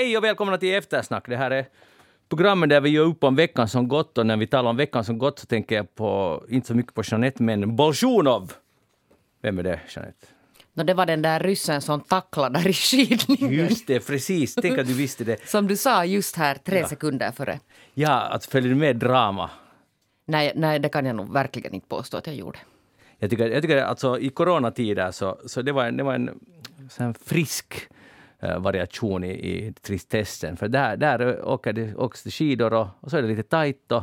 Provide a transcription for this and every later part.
Hej och välkomna till Eftersnack. Det här är programmet där vi gör upp om veckan som gått och när vi talar om veckan som gått så tänker jag på, inte så mycket på Jeanette, men Bolsjunov. Vem är det, Jeanette? No, det var den där ryssen som tacklade i skidningen. Just det, precis. Tänk att du visste det. Som du sa just här tre sekunder före. Ja, att följer du med drama? Nej, nej, det kan jag nog verkligen inte påstå att jag gjorde. Jag tycker, jag tycker alltså i coronatider så, så det var en, det var en sån frisk variation i, i tristessen. För där, där åker det, åks det skidor och, och så är det lite tajt och,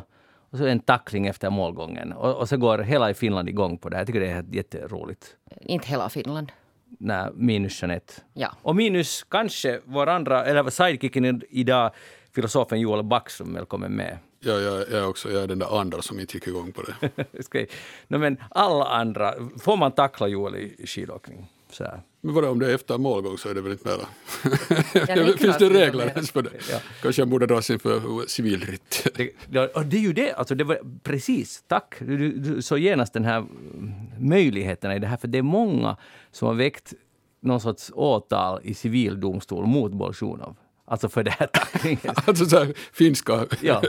och så en tackling efter målgången. Och, och så går hela Finland igång på det. Jag tycker det är jätteroligt. Inte hela Finland. Nej, minus Jeanette. Ja. Och minus kanske vår andra, eller sidekicken idag, filosofen Joel Backström. Välkommen med. Ja, jag, jag, är också, jag är den där andra som inte gick igång på det. No, men alla andra, får man tackla Joel i skidåkning? Så här. Men vadå, om det är efter målgång så är det väl inte mera? Niklas Finns det regler ens för det? Ja. Kanske jag borde dras inför civilrätt. Det, ja, det är ju det, alltså det var, precis, tack. Du, du, du såg genast den här möjligheterna i det här, för det är många som har väckt någon sorts åtal i civildomstol mot Bolsjunov. Alltså för det här tacklingen. alltså så här, finska. ja,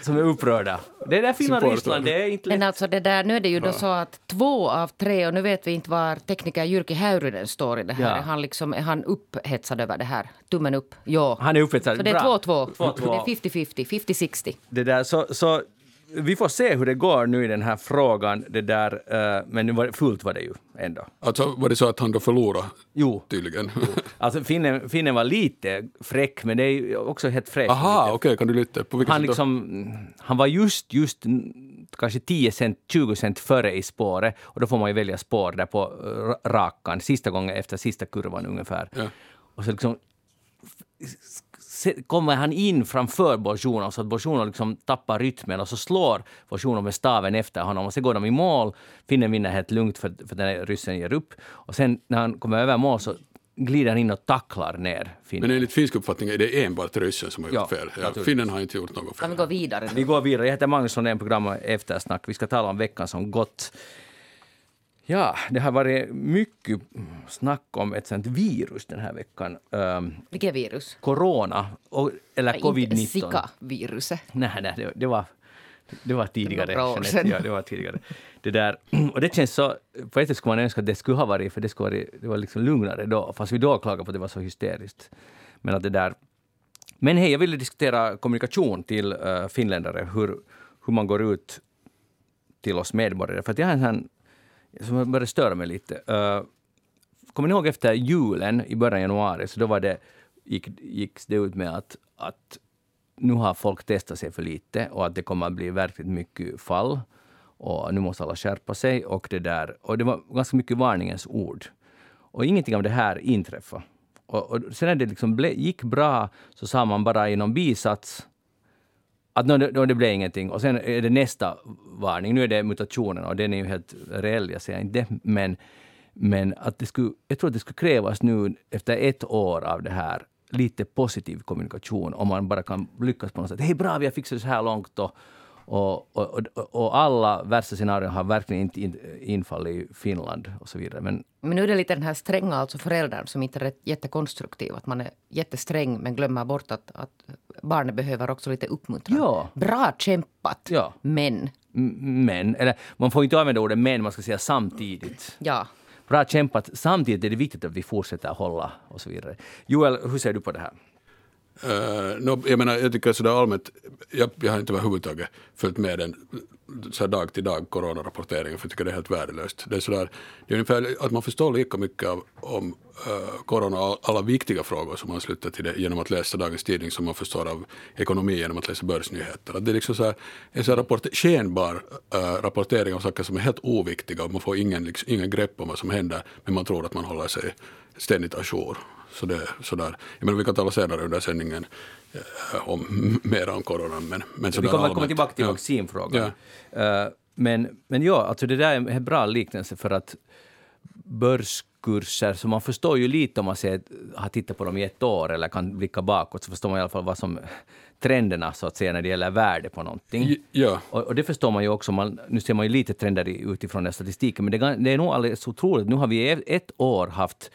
som är upprörda. Det är där Finland och. Ryssland, det är inte Men lätt. alltså det där, nu är det ju då så att två av tre, och nu vet vi inte var tekniker Jyrki Häyrynen står i det här. Ja. Är, han liksom, är han upphetsad över det här? Tummen upp? Ja. Han är upphetsad. Så det är Bra. 2-2. 2-2. Det är 50-50, 50-60. Det där, så, så vi får se hur det går nu i den här frågan. Det där, eh, men var, fullt var det ju ändå. Alltså var det så att han då förlorade Jo. tydligen? Alltså finnen, finnen var lite fräck, men det är ju också helt fräscht. Aha, okej, kan du lite? På vilket Han, sätt liksom, han var just, just kanske 10 cent, 20 cent före i spåret och då får man ju välja spår där på eh, ra- rakan, sista gången efter sista kurvan ungefär. Ja. Och så liksom kommer han in framför Bolsjunov så att Bolsjunov liksom tappar rytmen och så slår Bolsjunov med staven efter honom och så går de i mål. Finnen vinner helt lugnt för, för den här ryssen ger upp. Och sen när han kommer över mål så glider han in och tacklar ner finnen. Men enligt finsk uppfattning är det enbart ryssen som har Ja, gjort fel. Ja, finnen har inte gjort något Kan vi fel. gå vidare? Vi går vidare. Jag heter Magnus Lundén, programmet Eftersnack. Vi ska tala om veckan som gått. Ja, det har varit mycket snack om ett sånt virus den här veckan. Um, Vilket virus? corona, och, eller Inte covid-19. Zika-viruset. Nej, nej, det, det var... Det var tidigare. Jeanette. sedan. Ja, det var tidigare. Det där, och det känns så... På ett sätt skulle man önska att det skulle ha varit, för det, skulle varit, det var liksom lugnare då. Fast vi då klagade på att det var så hysteriskt. Men att det där... Men hej, jag ville diskutera kommunikation till uh, finländare. Hur, hur man går ut till oss medborgare. För jag har en som började störa mig lite. Uh, kommer ni ihåg efter julen i början av januari, så då var det, gick, gick det ut med att, att nu har folk testat sig för lite och att det kommer att bli verkligt mycket fall. Och nu måste alla skärpa sig. Och det, där, och det var ganska mycket varningens ord. Och ingenting av det här inträffade. Och, och sen när det liksom ble, gick bra så sa man bara i någon bisats att no, det, no, det blev ingenting. Och sen är det nästa varning. Nu är det mutationen och den är ju helt reell, jag säger inte. Men, men att det skulle, jag tror att det skulle krävas nu efter ett år av det här lite positiv kommunikation om man bara kan lyckas på något sätt. Hej bra, vi har fixat det så här långt och, och, och, och, alla värsta scenarion har verkligen inte in, infallit i Finland och så vidare. Men Men nu är det lite den här stränga, alltså föräldern som inte är jättekonstruktiv. Att man är jättesträng men glömmer bort att, att barnet behöver också lite uppmuntran. Ja. Bra kämpat, Ja. men men, eller man får inte använda ordet men, man ska säga samtidigt. ja. Bra kämpat. Samtidigt är det viktigt att vi fortsätter hålla och så vidare. Joel, hur ser du på det här? Uh, no, jag menar, jag tycker sådär allmänt, jag, jag har inte överhuvudtaget följt med den så här dag till dag coronarapporteringen för jag tycker det är helt värdelöst. Det är, sådär, det är ungefär att man förstår lika mycket av, om uh, corona och alla viktiga frågor som man slutar till det genom att läsa dagens tidning som man förstår av ekonomi genom att läsa börsnyheter. Att det är liksom så här, en så här rapport, skenbar uh, rapportering av saker som är helt oviktiga och man får ingen, liksom, ingen grepp om vad som händer men man tror att man håller sig ständigt ajour. Så det, sådär. Jag menar, vi kan tala senare under sändningen eh, om mer om coronan. Men, men Vi sådär kommer allmänt. komma tillbaka till Ja. vaccinfrågan. Eh, men, men ja, alltså det där är en bra liknelse för att börskurser, så man förstår ju lite om man ser, har tittat på dem i ett år eller kan blicka bakåt, så förstår man i alla fall vad som trenderna så att säga när det gäller värde på någonting. Ja, Och, och det förstår man ju också, man, nu ser man ju lite trender utifrån den statistiken, men det, det är nog alldeles otroligt. Nu har vi e- ett år haft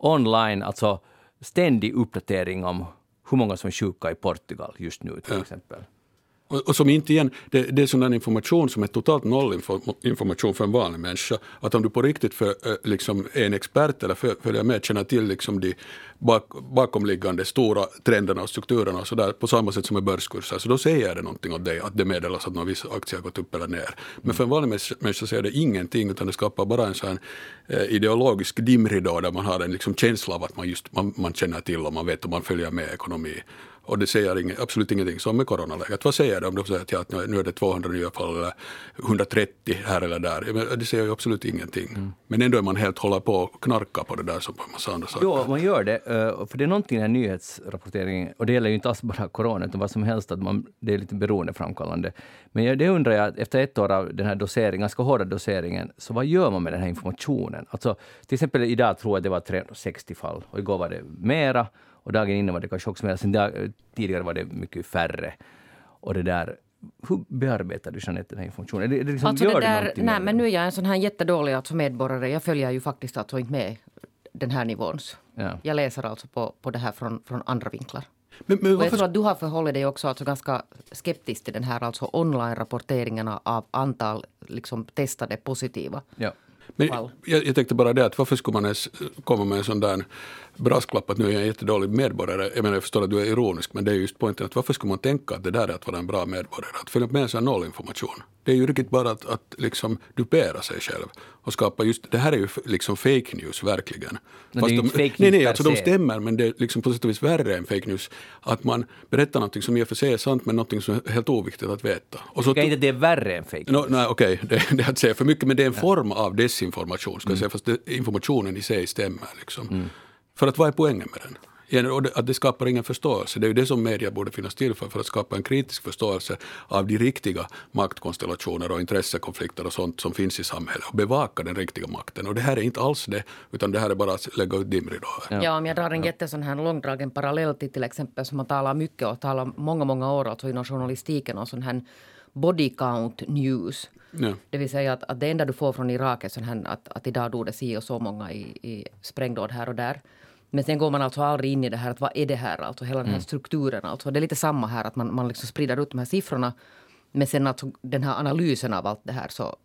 online, alltså ständig uppdatering om hur många som är sjuka i Portugal just nu till exempel. Och, och som inte igen, det, det är sån information som är totalt nollinformation för en vanlig människa. Att om du på riktigt för, eh, liksom, är en expert eller följer med, känner till liksom de bak, bakomliggande stora trenderna och strukturerna och sådär på samma sätt som med börskurser, så då säger det någonting åt dig att det meddelas att någon viss aktie har gått upp eller ner. Men för en vanlig människa säger det ingenting utan det skapar bara en sån eh, ideologisk dimridå där man har en liksom känsla av att man, just, man, man känner till och man vet och man följer med ekonomi. Och det säger inget, absolut ingenting, som med coronaläget. Vad säger de om de säger att, ja, att nu är det 200 nya fall eller 130 här eller där? Det säger ju absolut ingenting. Mm. Men ändå är man helt håller på och knarkar på det där som på en massa andra saker. Jo, man gör det. Eh, för det är någonting i den här nyhetsrapporteringen, och det gäller ju inte alls bara corona, utan vad som helst, att man, det är lite beroendeframkallande. Men det undrar jag, efter ett år av den här doseringen, ganska hårda doseringen, så vad gör man med den här informationen? Alltså, till exempel idag tror jag det var 360 fall, och igår var det mera. Och dagen innan var det kanske också mer. Sen dag, tidigare var det mycket färre. Och det där, hur bearbetar du Jeanette den här informationen? Det, det liksom, alltså gör det där, nej, men nu är jag en sån här jättedålig alltså medborgare. Jag följer ju faktiskt alltså inte med den här nivåns. Ja. Jag läser alltså på, på det här från, från andra vinklar. Men, men jag tror att du har förhållit dig också alltså ganska skeptisk till den här alltså online-rapporteringarna av antal liksom, testade positiva. Ja. Men jag, jag tänkte bara det att varför skulle man ens komma med en sån där brasklapp att nu är jag en jättedålig medborgare. Jag menar jag förstår att du är ironisk men det är just poängen att varför skulle man tänka att det där är att vara en bra medborgare? Att följa med en sån nollinformation. Det är ju riktigt bara att, att liksom dupera sig själv och skapa just, det här är ju liksom fake news verkligen. Men det är ju de, fake nej, nej, alltså de stämmer men det är liksom på sätt och vis värre än fake news. Att man berättar något som i och för sig är sant men något som är helt oviktigt att veta. Och så, inte det är värre än fake news? No, nej, okej, okay, det, det, är att säga för mycket men det är en ja. form av desinformation ska mm. jag säga fast det, informationen i sig stämmer. Liksom. Mm. För att vad är poängen med den? Att det skapar ingen förståelse. Det är ju det som media borde finnas till för, för att skapa en kritisk förståelse av de riktiga maktkonstellationer och intressekonflikter och sånt som finns i samhället och bevaka den riktiga makten. Och det här är inte alls det, utan det här är bara att lägga ut dimridåer. Ja. ja, om jag drar en jättesån här långdragen parallell till till exempel som man talar mycket och talar många, många år alltså inom journalistiken och sån här body count news. Ja. Det vill säga att, att det enda du får från Irak är sån här att, att idag dog det si och så många i, i sprängdåd här och där. Men sen går man alltså aldrig in i det här att vad är det här alltså, hela den här mm. strukturen alltså. Det är lite samma här att man, man liksom sprider ut de här siffrorna. Men sen alltså den här analysen av allt det här så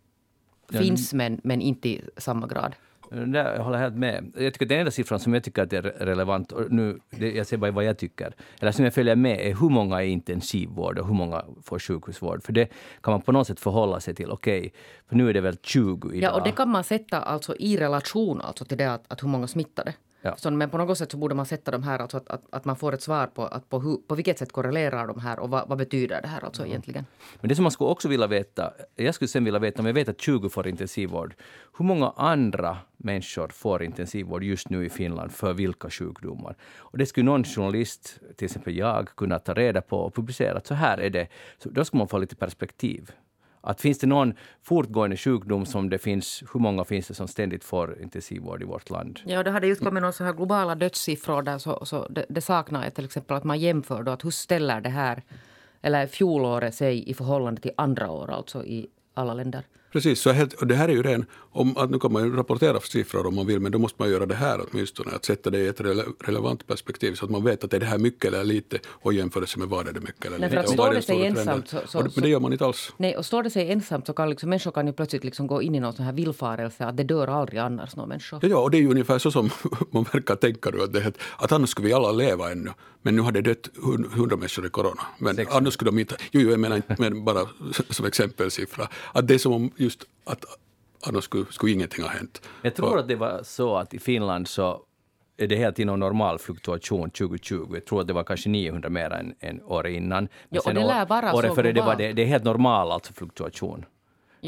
ja, finns men, men inte i samma grad. jag håller helt med. Jag tycker att den enda siffran som jag tycker att är relevant, och nu, det, jag säger bara vad jag tycker, eller som jag följer med, är hur många är intensivvård och hur många får sjukhusvård. För det kan man på något sätt förhålla sig till. Okej, okay, för nu är det väl 20 idag. Ja, och det kan man sätta alltså i relation alltså till det att, att hur många smittade. Ja. Så, men på något sätt så borde man sätta de här, alltså att, att, att man får ett svar på, att på, hur, på vilket sätt korrelerar de här och vad, vad betyder det här alltså mm. egentligen. Men det som man skulle också vilja veta, jag skulle sen vilja veta om jag vet att 20 får intensivvård, hur många andra människor får intensivvård just nu i Finland för vilka sjukdomar? Och det skulle någon journalist, till exempel jag, kunna ta reda på och publicera att så här är det. Så då skulle man få lite perspektiv. Att finns det någon fortgående sjukdom som det finns, hur många finns det som ständigt får intensivvård i vårt land? Ja, det hade just kommit någon så här globala dödssiffror där så, så det, det saknar jag till exempel att man jämför då att hur ställer det här eller fjolåret sig i förhållande till andra år alltså i alla länder. Precis, så helt, och det här är ju ren, om, att nu kan man ju rapportera siffror om man vill, men då måste man göra det här åtminstone, att sätta det i ett rele, relevant perspektiv så att man vet att är det här mycket eller lite och jämförelse med vad är det mycket eller lite. Nej, står det sig ensamt så, så, men det gör man inte alls. Nej, och står det sig ensamt så kan liksom, människor kan ju plötsligt liksom gå in i någon sån här villfarelse att det dör aldrig annars någon människa. Ja, ja, och det är ju ungefär så som man verkar tänka nu, att, det, att annars skulle vi alla leva ännu, men nu har det dött hundra människor i corona. Men Sex. annars skulle de inte, jo, jo jag menar inte, men bara som exempelsiffra, att det är som om just att annars skulle, skulle ingenting ha hänt. Jag tror och, att det var så att i Finland så är det helt inom normal fluktuation 2020. Jag tror att det var kanske 900 mer än, än året innan. Men jo, och det lär vara året före det var det, det är helt normal alltså fluktuation.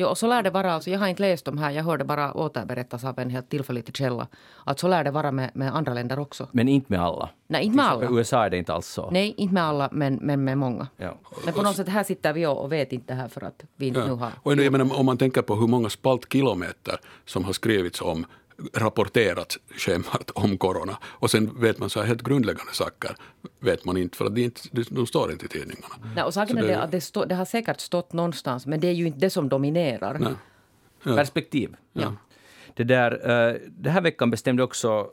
Jo, och så lär det vara, alltså jag har inte läst de här, jag hörde bara återberättas av en helt tillförlitlig källa. Att så lär det vara med, med andra länder också. Men inte med alla? Nej, inte med alla. USA är det inte alls så? Nej, inte med alla, men, men med många. Ja. Men på något sätt, här sitter vi och vet inte det här för att vi ja. nu har... Och jag menar, om man tänker på hur många spaltkilometer som har skrivits om rapporterat schemat om corona. Och sen vet man så här helt grundläggande saker vet man inte för att de, inte, de står inte i tidningarna. Nej, och saken är det, att det, stå, det, har säkert stått någonstans men det är ju inte det som dominerar. Nej. Ja. Perspektiv. Ja. Det, där, uh, det här veckan bestämde också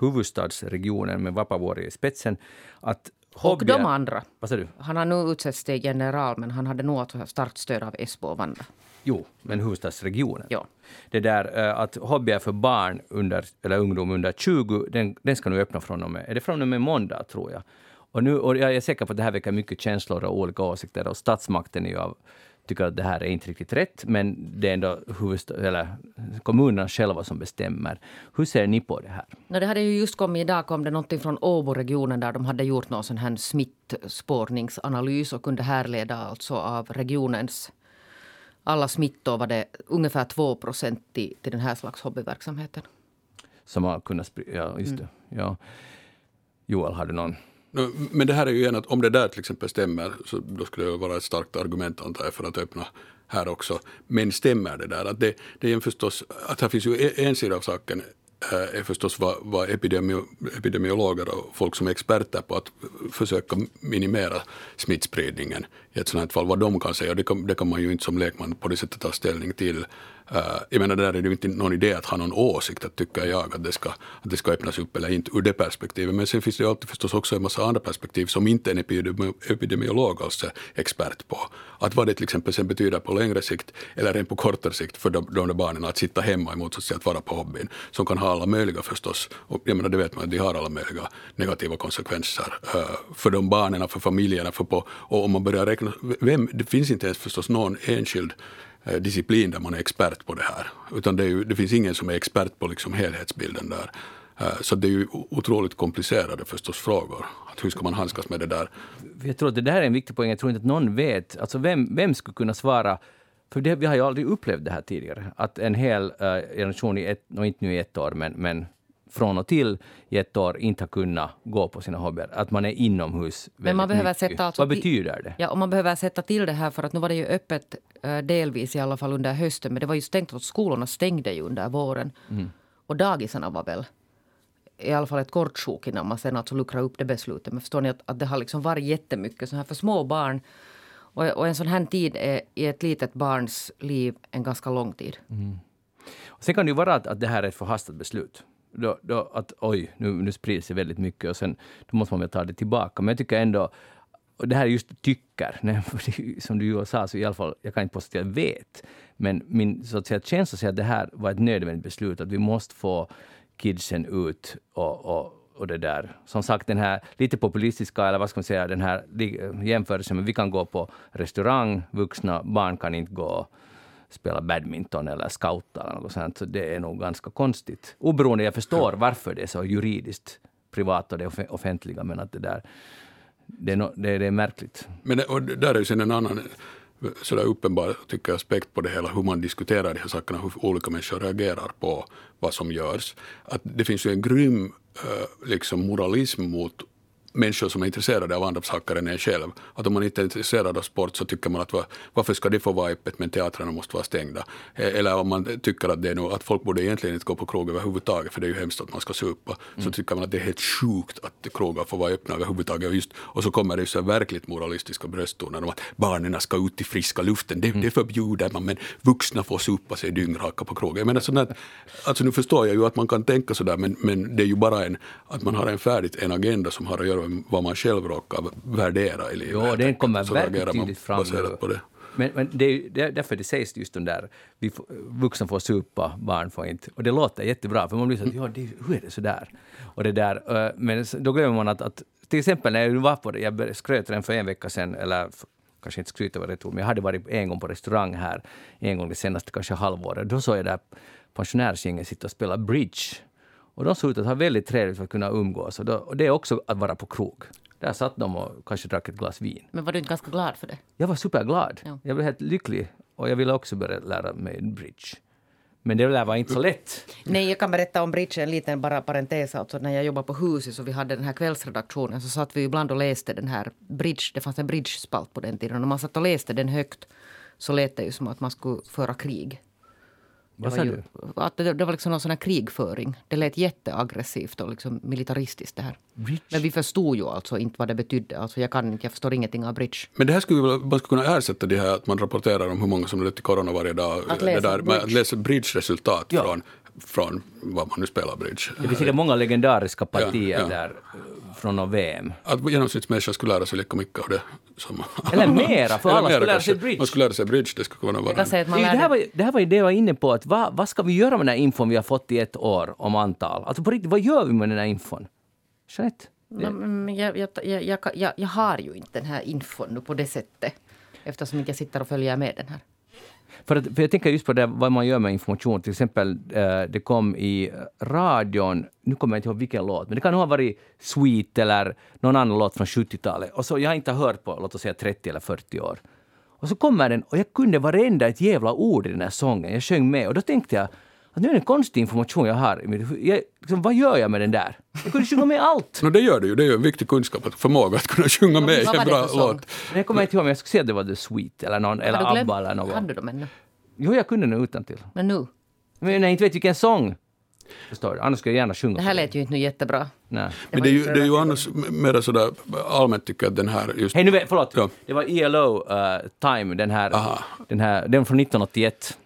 huvudstadsregionen med Vapavuori i spetsen. Att och de andra. Vad du? Han har nu utsetts till general men han hade nog att startstöd av Esbo och Vanda. Jo, men huvudstadsregionen. Ja. Det där eh, att hobbyer för barn under, eller ungdom under 20, den, den ska nu öppna från och med, är det från och med måndag tror jag. Och, nu, och jag är säker på att det här väcker mycket känslor och olika åsikter och statsmakten är ju av tycker att det här är inte riktigt rätt, men det är ändå eller kommunerna själva som bestämmer. Hur ser ni på det här? No, det hade ju just kommit idag kom det någonting från Åbo-regionen där de hade gjort någon sån här smittspårningsanalys och kunde härleda alltså av regionens alla smittor var det ungefär 2 procent till, till den här slags hobbyverksamheten. Som har kunnat sprida, ja just det. Mm. Ja. Joel, har du någon men det här är ju en att om det där till exempel stämmer så då skulle det vara ett starkt argument antar jag för att öppna här också. Men stämmer det där? Att det, det är förstås, att här finns ju en sida av saken eh, är förstås vad, vad epidemi, epidemiologer och folk som är experter på att försöka minimera smittspridningen i ett sådant här fall, vad de kan säga. Det kan, det kan man ju inte som lekman på det sättet ta ställning till. Uh, jag menar, där är det ju inte någon idé att ha någon åsikt, att tycker jag att det, ska, att det ska öppnas upp eller inte ur det perspektivet. Men sen finns det ju alltid förstås också en massa andra perspektiv som inte en epidemiolog alls är expert på. Att vad det till exempel sen betyder på längre sikt eller rent på kortare sikt för de, de där barnen att sitta hemma i motsats till att vara på hobbyn, som kan ha alla möjliga förstås, och jag menar det vet man att de har alla möjliga negativa konsekvenser uh, för de barnen, för familjerna, för på, och om man börjar räkna, vem, det finns inte ens förstås någon enskild Eh, disciplin där man är expert på det här. Utan det, ju, det finns ingen som är expert på liksom helhetsbilden där. Eh, så det är ju otroligt komplicerade förstås frågor. Att hur ska man handskas med det där? Jag tror att det där är en viktig poäng. Jag tror inte att någon vet. Alltså vem, vem skulle kunna svara för det, vi har ju aldrig upplevt det här tidigare, att en hel uh, generation, i ett, och inte nu i ett år, men, men från och till i ett år inte har kunnat gå på sina hobbyer. Att man är inomhus Men man behöver sätta alltså Vad betyder det? Ja, och man behöver sätta till det här för att nu var det ju öppet uh, delvis i alla fall under hösten. Men det var ju stängt att skolorna stängde ju under våren. Mm. Och dagisarna var väl i alla fall ett kort sjok innan man sen alltså luckrade upp det beslutet. Men förstår ni att, att det har liksom varit jättemycket så här för små barn. Och, och en sån här tid är i ett litet barns liv en ganska lång tid. Mm. Och sen kan det ju vara att, att det här är ett förhastat beslut då, då att oj, nu, nu sprids det väldigt mycket och sen då måste man väl ta det tillbaka. Men jag tycker ändå, och det här är just tycker, nej, som du sa, så i alla fall, jag kan inte påstå att jag vet, men min så att säga, känsla säger att det här var ett nödvändigt beslut, att vi måste få kidsen ut och, och, och det där. Som sagt, den här lite populistiska, eller vad ska man säga, den här jämförelsen, men vi kan gå på restaurang, vuxna barn kan inte gå spela badminton eller scouta eller något sånt. Så det är nog ganska konstigt. Oberoende, jag förstår varför det är så juridiskt privat och det offentliga, men att det där det är, no, det, det är märkligt. Men och där är ju sen en annan sådär uppenbar tycker jag, aspekt på det hela, hur man diskuterar de här sakerna, hur olika människor reagerar på vad som görs. Att det finns ju en grym uh, liksom moralism mot människor som är intresserade av andra saker än en själv. Att om man inte är intresserad av sport så tycker man att var, varför ska det få vara öppet men teatrarna måste vara stängda. Eh, eller om man tycker att, det är nog, att folk borde egentligen inte gå på krog överhuvudtaget för det är ju hemskt att man ska supa. Mm. Så tycker man att det är helt sjukt att krogar får vara öppna överhuvudtaget. Och, just, och så kommer det så verkligt moralistiska brösttoner om att barnen ska ut i friska luften. Det, mm. det förbjuder man men vuxna får supa sig dyngraka på krogen. Jag menar, sådär, alltså nu förstår jag ju att man kan tänka sådär men, men det är ju bara en, att man har en färdigt en agenda som har att göra vad man själv råkar värdera i livet. Jo, den kommer väldigt tydligt fram. På det. Men, men det är, det är därför det sägs just den där, vi får, vuxna får supa, barn får inte. Och det låter jättebra, för man blir så att, ja, det, hur är det så där? Och det där, eh, men då glömmer man att, att till exempel när jag var på det, jag skröt redan för en vecka sedan, eller kanske inte skryta rätt ord, men jag hade varit en gång på restaurang här, en gång det senaste kanske halvåret. Då såg jag där pensionärsgänget sitta och spela bridge och de såg ut att ha väldigt trevligt för att kunna umgås. Och, då, och det är också att vara på krog. Där satt de och kanske drack ett glas vin. Men var du inte ganska glad för det? Jag var superglad. Ja. Jag blev helt lycklig. Och jag ville också börja lära mig bridge. Men det där var inte så lätt. Nej, jag kan berätta om bridge, en liten bara parentes. Alltså, när jag jobbade på huset så vi hade den här kvällsredaktionen så satt vi ibland och läste den här bridge. Det fanns en bridge-spalt på den tiden. Och när man satt och läste den högt så lät det ju som att man skulle föra krig. Vad sa du? Att det, det, var liksom någon sån här krigföring. Det lät jätteaggressivt och liksom militaristiskt det här. Bridge. Men vi förstod ju alltså inte vad det betydde. Alltså jag, kan, jag förstår ingenting av bridge. Men det här skulle man skulle kunna ersätta det här att man rapporterar om hur många som dött i corona varje dag. Att läsa det där, bridge. Att läsa bridge-resultat ja. från från vad man nu spelar bridge. Det finns säkert många legendariska partier ja, ja. där från något VM. Att genomsnittsmänniskan skulle lära sig lika mycket av det som... Eller mera, för alla skulle lära sig bridge. Man skulle lära sig bridge, det skulle kunna vara... Det, här var, det här var ju det jag var inne på, att vad, vad ska vi göra med den här infon vi har fått i ett år om antal? Alltså på riktigt, vad gör vi med den här infon? Jeanette? No, jag, jag, jag, jag, jag har ju inte den här infon nu på det sättet eftersom jag sitter och följer med den här. För, att, för jag tänker just på det, vad man gör med information. Till exempel, eh, det kom i radion, nu kommer jag inte ihåg vilken låt, men det kan nog ha varit Sweet eller någon annan låt från 70-talet. Och så jag har inte hört på, låt oss säga 30 eller 40 år. Och så kommer den och jag kunde varenda ett jävla ord i den här sången. Jag sjöng med och då tänkte jag att nu är det en konstig information jag har. Jag, liksom, vad gör jag med den där? Jag kunde sjunga med allt. No, det gör du ju. Det är ju en viktig kunskap, att förmåga att kunna sjunga med i en bra låt. Jag kommer inte ihåg om jag skulle säga att det var The Sweet eller, någon, eller ABBA eller något. Kan du dem ännu? Jo, jag kunde den utan till. Men nu? Men jag inte vet vilken sång. Förstår du? Annars skulle jag gärna sjunga. Det här lät ju inte jättebra. Nej. Men det är ju, det är ju annars mer sådär allmänt tycker jag att den här just... Hej nu, förlåt. Ja. Det var ELO uh, Time, den här, den här, den från 1981.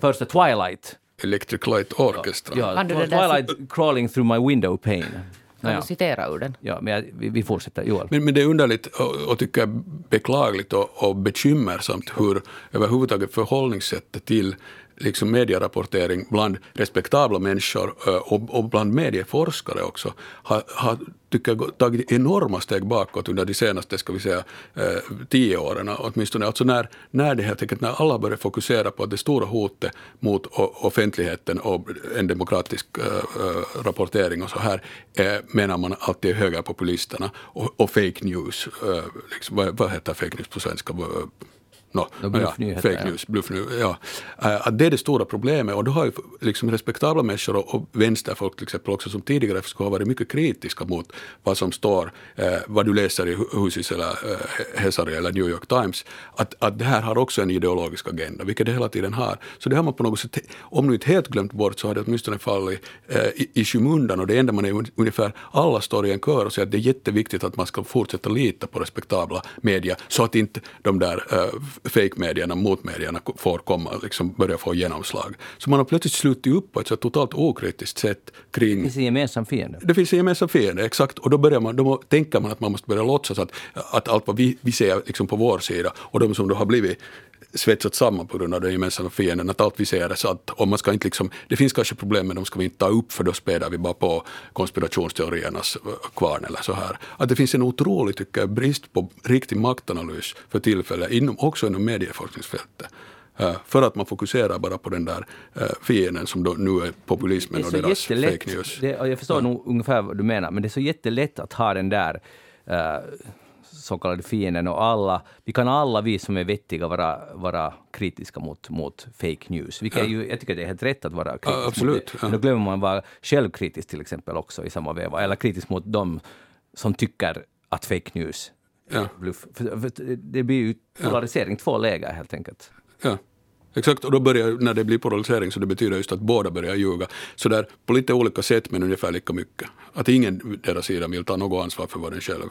Första Twilight. Electric Light Orchestra. Ja, ja Twilight crawling through my window pane. Kan du citera ur den? Ja, men jag, vi, vi fortsätter. Joel. Men, men det är underligt och, och tycker jag beklagligt och, och bekymmersamt hur överhuvudtaget förhållningssättet till liksom medierapportering bland respektabla människor eh, och, och bland medieforskare också har, har tycker jag, tagit enorma steg bakåt under de senaste ska vi säga, eh, tio åren. Åtminstone alltså när, när, det helt enkelt, när alla börjar fokusera på att det stora hotet mot offentligheten och en demokratisk äh, rapportering och så här äh, menar man alltid högerpopulisterna och, och fake news. Äh, liksom, vad, vad heter fake news på svenska? No, no ja, fake news, ja. bluff, ja. Uh, att det är det stora problemet och då har ju liksom respektabla människor och, och vänsterfolk till exempel också som tidigare skulle ha varit mycket kritiska mot vad som står, uh, vad du läser i Husis eller uh, Hesari eller New York Times, att, att det här har också en ideologisk agenda, vilket det hela tiden har. Så det har man på något sätt, om nu inte helt glömt bort så har det åtminstone fallit uh, i, i skymundan och det enda man är ungefär, alla står i en kör och säger att det är jätteviktigt att man ska fortsätta lita på respektabla media så att inte de där uh, fake-medierna, motmedierna får komma, liksom börja få genomslag. Så man har plötsligt slutit upp på ett så totalt okritiskt sätt kring... Det finns en gemensam fiende. Det finns en gemensam fiende, exakt. Och då, börjar man, då tänker man att man måste börja låtsas att, att allt vad vi, vi ser liksom på vår sida och de som då har blivit svetsat samman på grund av den gemensamma fienden, att allt vi ser är sant. Och man ska inte liksom, det finns kanske problem men de ska vi inte ta upp för då späder vi bara på konspirationsteoriernas kvarn eller så här. Att det finns en otrolig, tycker jag, brist på riktig maktanalys för tillfället, inom, också inom medieforskningsfältet. Uh, för att man fokuserar bara på den där uh, fienden som då nu är populismen är och deras fake news. Det, jag förstår ja. nog ungefär vad du menar, men det är så jättelätt att ha den där uh, så kallade fienden och alla, vi kan alla vi som är vettiga vara, vara kritiska mot, mot fake news. Vilket ja. ju, jag tycker det är helt rätt att vara kritisk ja, absolut, det. Men då glömmer man vara självkritisk till exempel också i samma veva, eller kritisk mot dem som tycker att fake news är bluff. För, för det blir ju polarisering, två läger helt enkelt. Ja. Exakt, och då börjar, när det blir polarisering så det betyder just att båda börjar ljuga. Så där på lite olika sätt men ungefär lika mycket. Att ingen deras sida vill ta något ansvar för vad den själv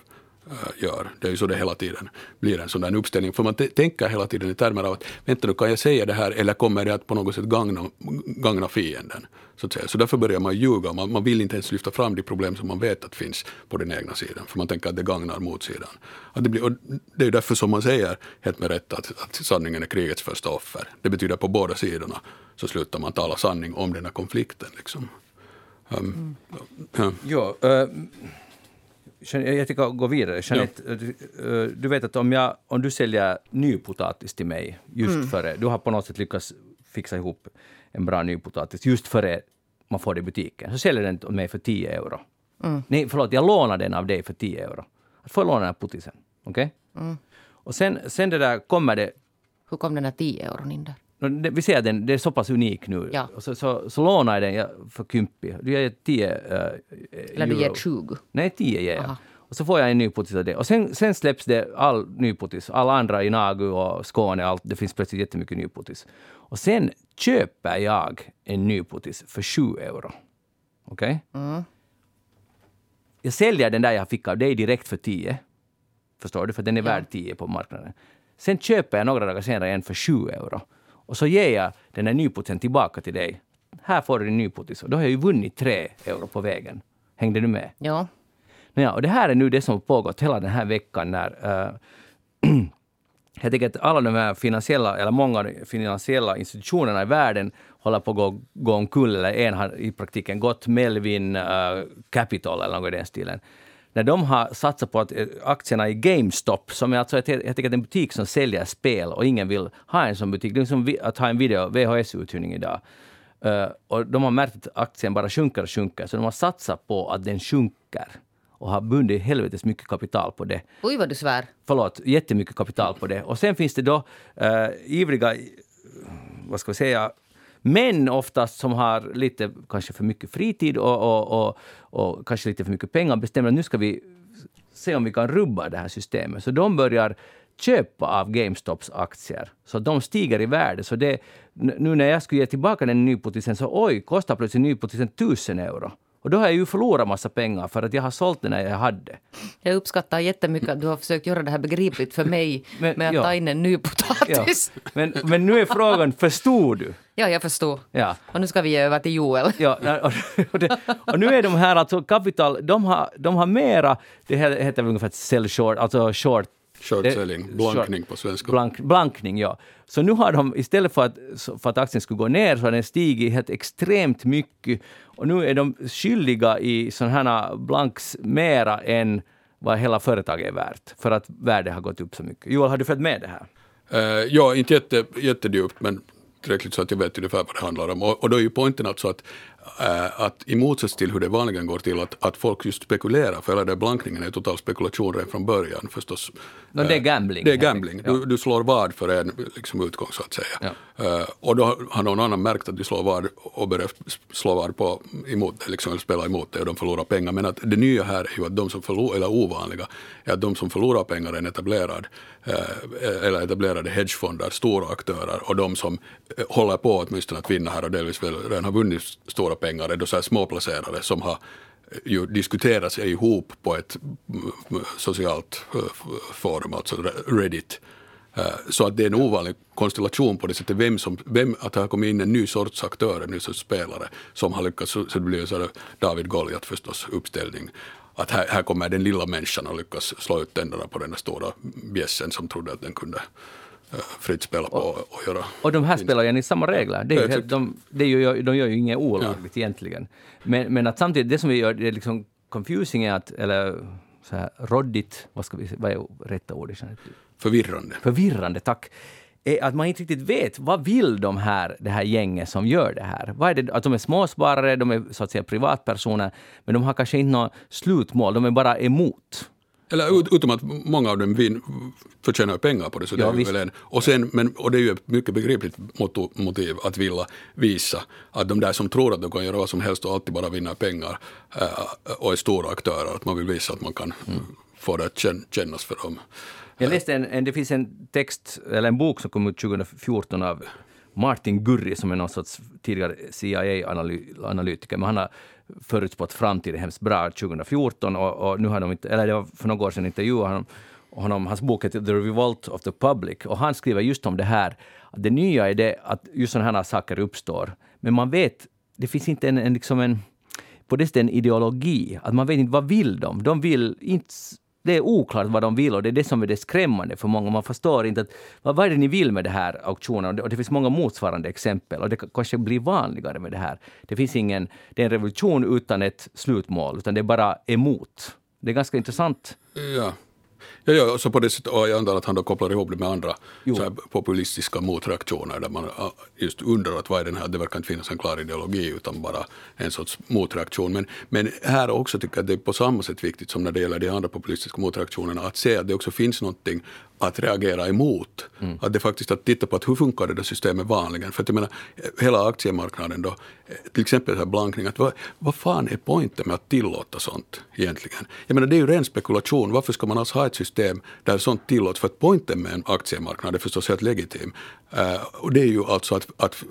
gör. Det är ju så det hela tiden blir en sån där uppställning. För man tänker hela tiden i termer av att vänta nu, kan jag säga det här eller kommer det att på något sätt gagna, gagna fienden? Så, att säga. så därför börjar man ljuga. Man, man vill inte ens lyfta fram de problem som man vet att finns på den egna sidan. För man tänker att det gagnar motsidan. Att det, blir, och det är därför som man säger, helt med rätt, att, att sanningen är krigets första offer. Det betyder på båda sidorna så slutar man tala sanning om den här konflikten. Liksom. Um, mm. ja. ja uh jag tycker gå vidare. Jeanette, ja. du, du vet att om, jag, om du säljer nypotatis till mig just mm. före, du har på något sätt lyckats fixa ihop en bra nypotatis just före man får det i butiken, så säljer den åt mig för 10 euro. Mm. Nej, förlåt, jag lånar den av dig för 10 euro. Att får jag låna den här putisen? Okej? Okay? Mm. Och sen, sen det där kommer det... Hur kom den här 10 euron in där? Vi ser den, det är så pass unik nu. Ja. Så, så, så lånar jag den för Kympi. Du ger 10 uh, Eller du ger 20? Nej, 10 ger jag. Och så får jag en nypotis av det. Och sen, sen släpps det all nypotis. Alla andra i Nagu och Skåne, allt, det finns plötsligt jättemycket nypotis. Och sen köper jag en nypotis för 7 euro. Okej? Okay? Mm. Jag säljer den där jag fick av dig direkt för 10. Förstår du? För den är ja. värd 10 på marknaden. Sen köper jag några dagar senare en för 7 euro. Och så ger jag den här nypotisen tillbaka till dig här får du din nypotis. Och då har jag ju vunnit tre euro på vägen. Hängde du med? Ja. Ja, och det här är nu det som pågått hela den här veckan när uh, jag tycker att alla de här finansiella, eller många finansiella institutionerna i världen håller på att gå, gå omkull, eller en har i praktiken gått, Melvin uh, Capital eller något i den stilen. När de har satsat på att eh, aktierna i GameStop, som är alltså ett, jag tycker en butik som säljer spel och ingen vill ha en sån butik. Det är som att ha en video, VHS-uthyrning idag. Uh, och de har märkt att aktien bara sjunker och sjunker, så de har satsat på att den sjunker och har bundit helvetes mycket kapital på det. Oj vad du svär. Förlåt, jättemycket kapital på det. Och sen finns det då uh, ivriga, vad ska vi säga, män oftast som har lite kanske för mycket fritid och, och, och, och kanske lite för mycket pengar bestämmer att nu ska vi se om vi kan rubba det här systemet. Så de börjar köpa av GameStops aktier. Så de stiger i värde. Så det, nu när jag skulle ge tillbaka den nypotisen så oj, kostar plötsligt nypotisen tusen euro. Och då har jag ju förlorat massa pengar för att jag har sålt den när jag hade. Jag uppskattar jättemycket att du har försökt göra det här begripligt för mig men, med att ja. ta in en ny potatis. Ja. Men, men nu är frågan, förstod du? Ja, jag förstår. Ja. Och nu ska vi ge över till Joel. Ja, och, och, det, och nu är de här, alltså Capital, de har, de har mera, det heter ungefär sell short, alltså short Short selling, blankning på svenska. Blank, blankning, ja. Så nu har de, istället för att, för att aktien skulle gå ner, så har den stigit helt extremt mycket. Och nu är de skyldiga i sådana här blanks mera än vad hela företaget är värt, för att värdet har gått upp så mycket. Joel, har du följt med det här? Uh, ja, inte jätte, jättedjupt, men tillräckligt så att jag vet ungefär vad det handlar om. Och, och då är ju poängen alltså att att i motsats till hur det vanligen går till att, att folk just spekulerar, för hela den blankningen är total spekulation redan från början förstås. No, det är gambling. Det är gambling. Du, du slår vad för en liksom, utgång så att säga. Ja. Uh, och då har någon annan märkt att du slår vad och börjar slå vad på emot liksom, eller spela emot det och de förlorar pengar. Men att det nya här är ju att de som förlorar, eller ovanliga, är att de som förlorar pengar är en etablerad eller etablerade hedgefonder, stora aktörer och de som håller på åtminstone att vinna här och delvis väl redan har vunnit stora pengar är då så här småplacerare som har eh, ju diskuterat sig ihop på ett mm, mm, socialt eh, forum, alltså Reddit. Eh, så att det är en ovanlig konstellation på det sättet. Vem som, vem, att det har kommit in en ny sorts aktör, en ny sorts spelare som har lyckats, så det blir så David Goliat förstås uppställning. Att här, här kommer den lilla människan och lyckas slå ut tänderna på den där stora bjässen som trodde att den kunde fritt spela på och, och göra Och de här spelar ju enligt samma regler. Det är helt, de, det gör, de gör ju inget olagligt ja. egentligen. Men, men att samtidigt, det som vi gör, det är liksom confusing är att, eller så här råddigt, vad, ska vi, vad är rätta ordet? Förvirrande. Förvirrande, tack är att man inte riktigt vet vad vill de här, det här gänget som gör det här. Vad är det, att de är småsparare, de är så att säga privatpersoner, men de har kanske inte något slutmål, de är bara emot. Eller utom att många av dem vin, förtjänar pengar på det. Så det ja, är väl en. Och, sen, men, och det är ju ett mycket begripligt motiv att vilja visa att de där som tror att de kan göra vad som helst och alltid bara vinna pengar äh, och är stora aktörer, att man vill visa att man kan mm. få det att kännas för dem. Jag läste en, en, det finns en text, eller en bok som kom ut 2014 av Martin Gurri som är någon sorts tidigare CIA-analytiker, men han har förutspått framtiden hemskt bra 2014 och, och, nu har de inte, eller det var för några år sedan intervjuade honom, honom, hans bok heter The Revolt of the Public och han skriver just om det här, det nya är det att just sådana här saker uppstår, men man vet, det finns inte en, en, liksom en på det sättet en ideologi, att man vet inte vad vill de? De vill inte det är oklart vad de vill och det är det som är det skrämmande för många. Man förstår inte att, vad, vad är det ni vill med det här auktionen? Och det, och det finns många motsvarande exempel och det kanske blir vanligare med det här. Det finns ingen, det är en revolution utan ett slutmål, utan det är bara emot. Det är ganska intressant. Ja. Ja, ja, så på det sättet, jag antar att han då kopplar ihop det med andra så populistiska motreaktioner där man just undrar att vad är den här, det verkar inte finnas en klar ideologi utan bara en sorts motreaktion. Men, men här också tycker jag att det är på samma sätt viktigt som när det gäller de andra populistiska motreaktionerna att se att det också finns någonting att reagera emot. Mm. Att det faktiskt att titta på att hur funkar det där systemet vanligen. För att jag menar, hela aktiemarknaden då, till exempel här blankning, att vad, vad fan är poängen med att tillåta sånt egentligen? Jag menar det är ju ren spekulation, varför ska man alls ha ett system där sånt tillåts? För att poängen med en aktiemarknad är förstås helt legitim. Uh, och det är ju alltså att, att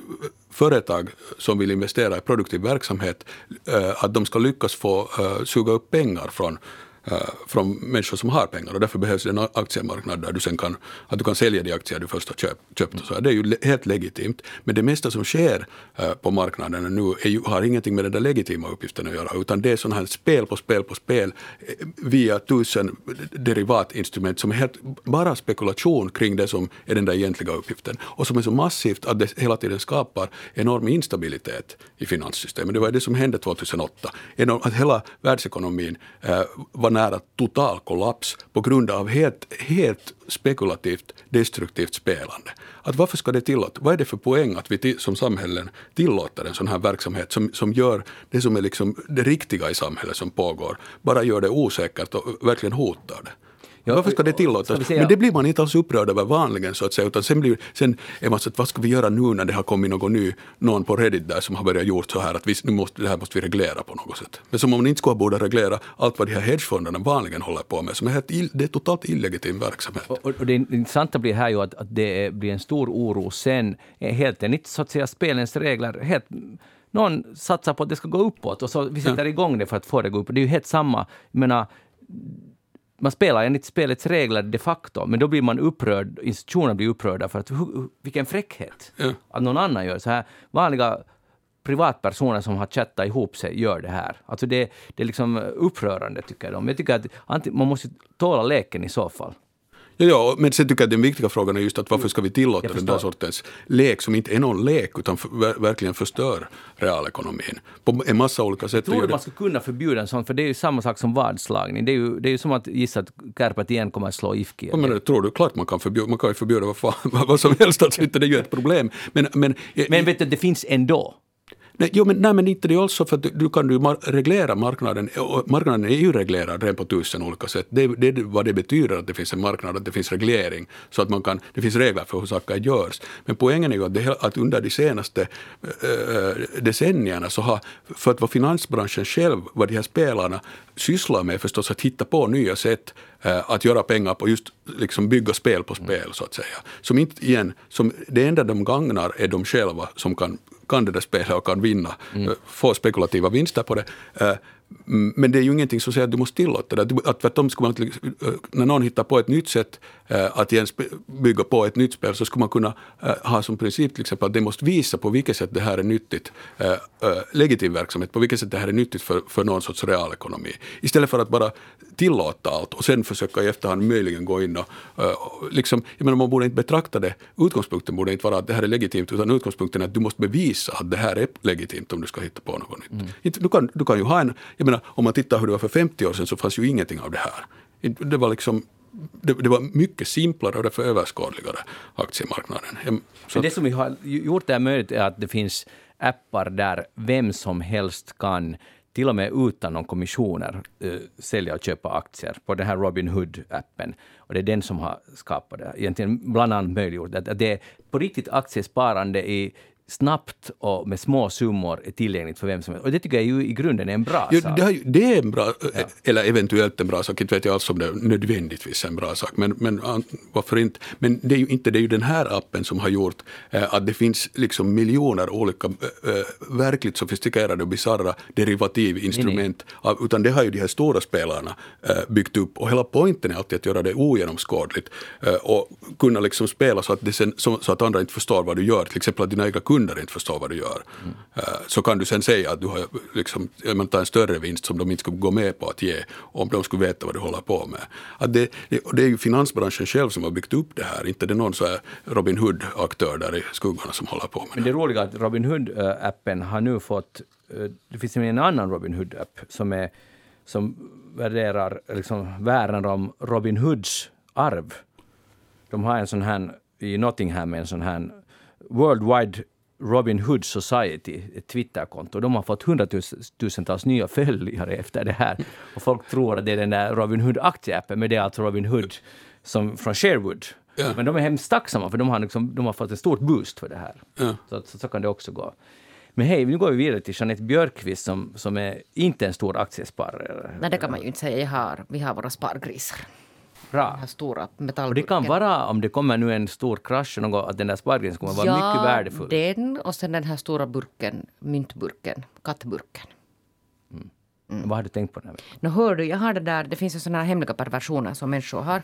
företag som vill investera i produktiv verksamhet, uh, att de ska lyckas få uh, suga upp pengar från uh, Eh, från människor som har pengar och därför behövs det en aktiemarknad där du sen kan, att du kan sälja de aktier du först har köpt. köpt och så. Det är ju helt legitimt. Men det mesta som sker eh, på marknaden nu är ju, har ingenting med den där legitima uppgiften att göra utan det är sådana här spel på spel på spel eh, via tusen derivatinstrument som är helt bara spekulation kring det som är den där egentliga uppgiften och som är så massivt att det hela tiden skapar enorm instabilitet i finanssystemet. Det var det som hände 2008. Att hela världsekonomin var nära total kollaps på grund av helt, helt spekulativt, destruktivt spelande. Att varför ska det tillåtas? Vad är det för poäng att vi som samhällen tillåter en sån här verksamhet som, som gör det som är liksom det riktiga i samhället som pågår, bara gör det osäkert och verkligen hotar det? Ja, Varför ska det tillåtas? Ska Men det blir man inte alls upprörd över vanligen så att säga, utan sen, blir, sen är man så att vad ska vi göra nu när det har kommit någon ny, någon på Reddit där som har börjat gjort så här att vi, nu måste, det här måste vi reglera på något sätt. Men som om man inte skulle borde reglera allt vad de här hedgefonderna vanligen håller på med, som är helt, det är totalt illegitim verksamhet. Och, och, det intressanta blir här ju att, att det blir en stor oro sen, helt enligt så att säga spelens regler, helt någon satsar på att det ska gå uppåt och så vi sätter ja. igång det för att få det att gå upp. Det är ju helt samma, jag menar, man spelar enligt spelets regler de facto, men då blir man upprörd, institutionerna blir upprörda för att vilken fräckhet ja. att någon annan gör så här. Vanliga privatpersoner som har chattat ihop sig gör det här. Alltså det, det är liksom upprörande tycker de. Jag tycker att man måste tåla leken i så fall. Ja, ja, men sen tycker jag att den viktiga frågan är just att varför ska vi tillåta den där sortens lek som inte är någon lek utan för, verkligen förstör realekonomin på en massa olika sätt. Tror du man skulle kunna förbjuda en sån? För det är ju samma sak som vadslagning. Det är ju, det är ju som att gissa att Kärpät igen kommer att slå IFK. Ja, men tror du? Klart man kan förbjuda, man kan ju förbjuda vad, fan, vad som helst, alltså, det är ju ett problem. Men, men, men vet du, det finns ändå. Nej, jo, men, nej, men inte det alltså för att du kan du reglera marknaden. Eh, marknaden är ju reglerad redan på tusen olika sätt. Det, det vad det betyder att det finns en marknad, att det finns reglering. Så att man kan, det finns regler för hur saker görs. Men poängen är ju att, det, att under de senaste äh, decennierna så har, för att vara finansbranschen själv, vad de här spelarna sysslar med förstås att hitta på nya sätt äh, att göra pengar på just liksom bygga spel på spel så att säga. Som inte igen, som det enda de gagnar är de själva som kan kan det där spelet och kan vinna, mm. Eh, få spekulativa vinster på det. Eh, men det är ju ingenting som säger att du måste tillåta det. Att tvärtom skulle man, eh, när någon hittar på ett nytt sätt att igen bygga på ett nytt spel så skulle man kunna ha som princip till exempel att det måste visa på vilket sätt det här är nyttigt, legitim verksamhet, på vilket sätt det här är nyttigt för, för någon sorts realekonomi. Istället för att bara tillåta allt och sen försöka i efterhand möjligen gå in och, liksom, jag menar man borde inte betrakta det, utgångspunkten borde inte vara att det här är legitimt utan utgångspunkten är att du måste bevisa att det här är legitimt om du ska hitta på något nytt. Mm. Du, kan, du kan ju ha en, jag menar om man tittar hur det var för 50 år sedan så fanns ju ingenting av det här. Det var liksom det, det, var mycket simplare och därför överskådligare aktiemarknaden. Så det som vi har gjort det här möjligt är att det finns appar där vem som helst kan till och med utan någon kommissioner uh, sälja och köpa aktier på den här Robin Hood-appen. Och det är den som har skapat det, egentligen bland annat möjliggjort att det är på riktigt aktiesparande i snabbt och med små summor är tillgängligt för vem som helst. Och det tycker jag ju i grunden är en bra jo, sak. Det, det är en bra, ja. eller eventuellt en bra sak, inte vet jag alls om det är nödvändigtvis en bra sak, men, men varför inte? Men det är ju inte det är ju den här appen som har gjort äh, att det finns liksom miljoner olika äh, verkligt sofistikerade och bisarra derivativinstrument, nej, nej. utan det har ju de här stora spelarna äh, byggt upp och hela poängen är alltid att göra det ogenomskådligt och kunna liksom spela så att, sen, så, så, att andra inte förstår vad du gör, till exempel att dina egna kunder inte förstår vad du gör. Mm. Så kan du sen säga att du har liksom, man tar en större vinst som de inte skulle gå med på att ge om de skulle veta vad du håller på med. Att det, det är ju finansbranschen själv som har byggt upp det här, inte det är någon så Robin Hood-aktör där i skuggorna som håller på med det. Men det roliga är att Robin Hood-appen har nu fått, det finns en annan Robin Hood-app som, är, som värderar, liksom värnar om Robin Hoods arv. De har en sån här i Nottingham en sån här Worldwide Robin Hood Society, ett Twitterkonto. De har fått hundratusentals nya följare efter det här. Och folk tror att det är den där Robin Hood-aktieappen, men det är alltså Robin Hood som, från Sherwood. Ja. Men de är hemskt tacksamma för de har, liksom, de har fått en stort boost för det här. Ja. Så, så, så, kan det också gå. Men hej, nu går vi vidare till Jeanette Björkqvist som, som är inte en stor aktiesparare. Nej, det kan man ju inte säga. Jag har, vi har våra spargrisar. Bra. Den stora Och det kan vara, om det kommer nu en stor krasch, något, att den där spargrisen kommer vara ja, mycket värdefull. den och sen den här stora burken, myntburken, kattburken. Mm. Mm. Vad har du tänkt på den här? No, hör du, jag har det där, det finns ju sådana här hemliga perversioner som människor har.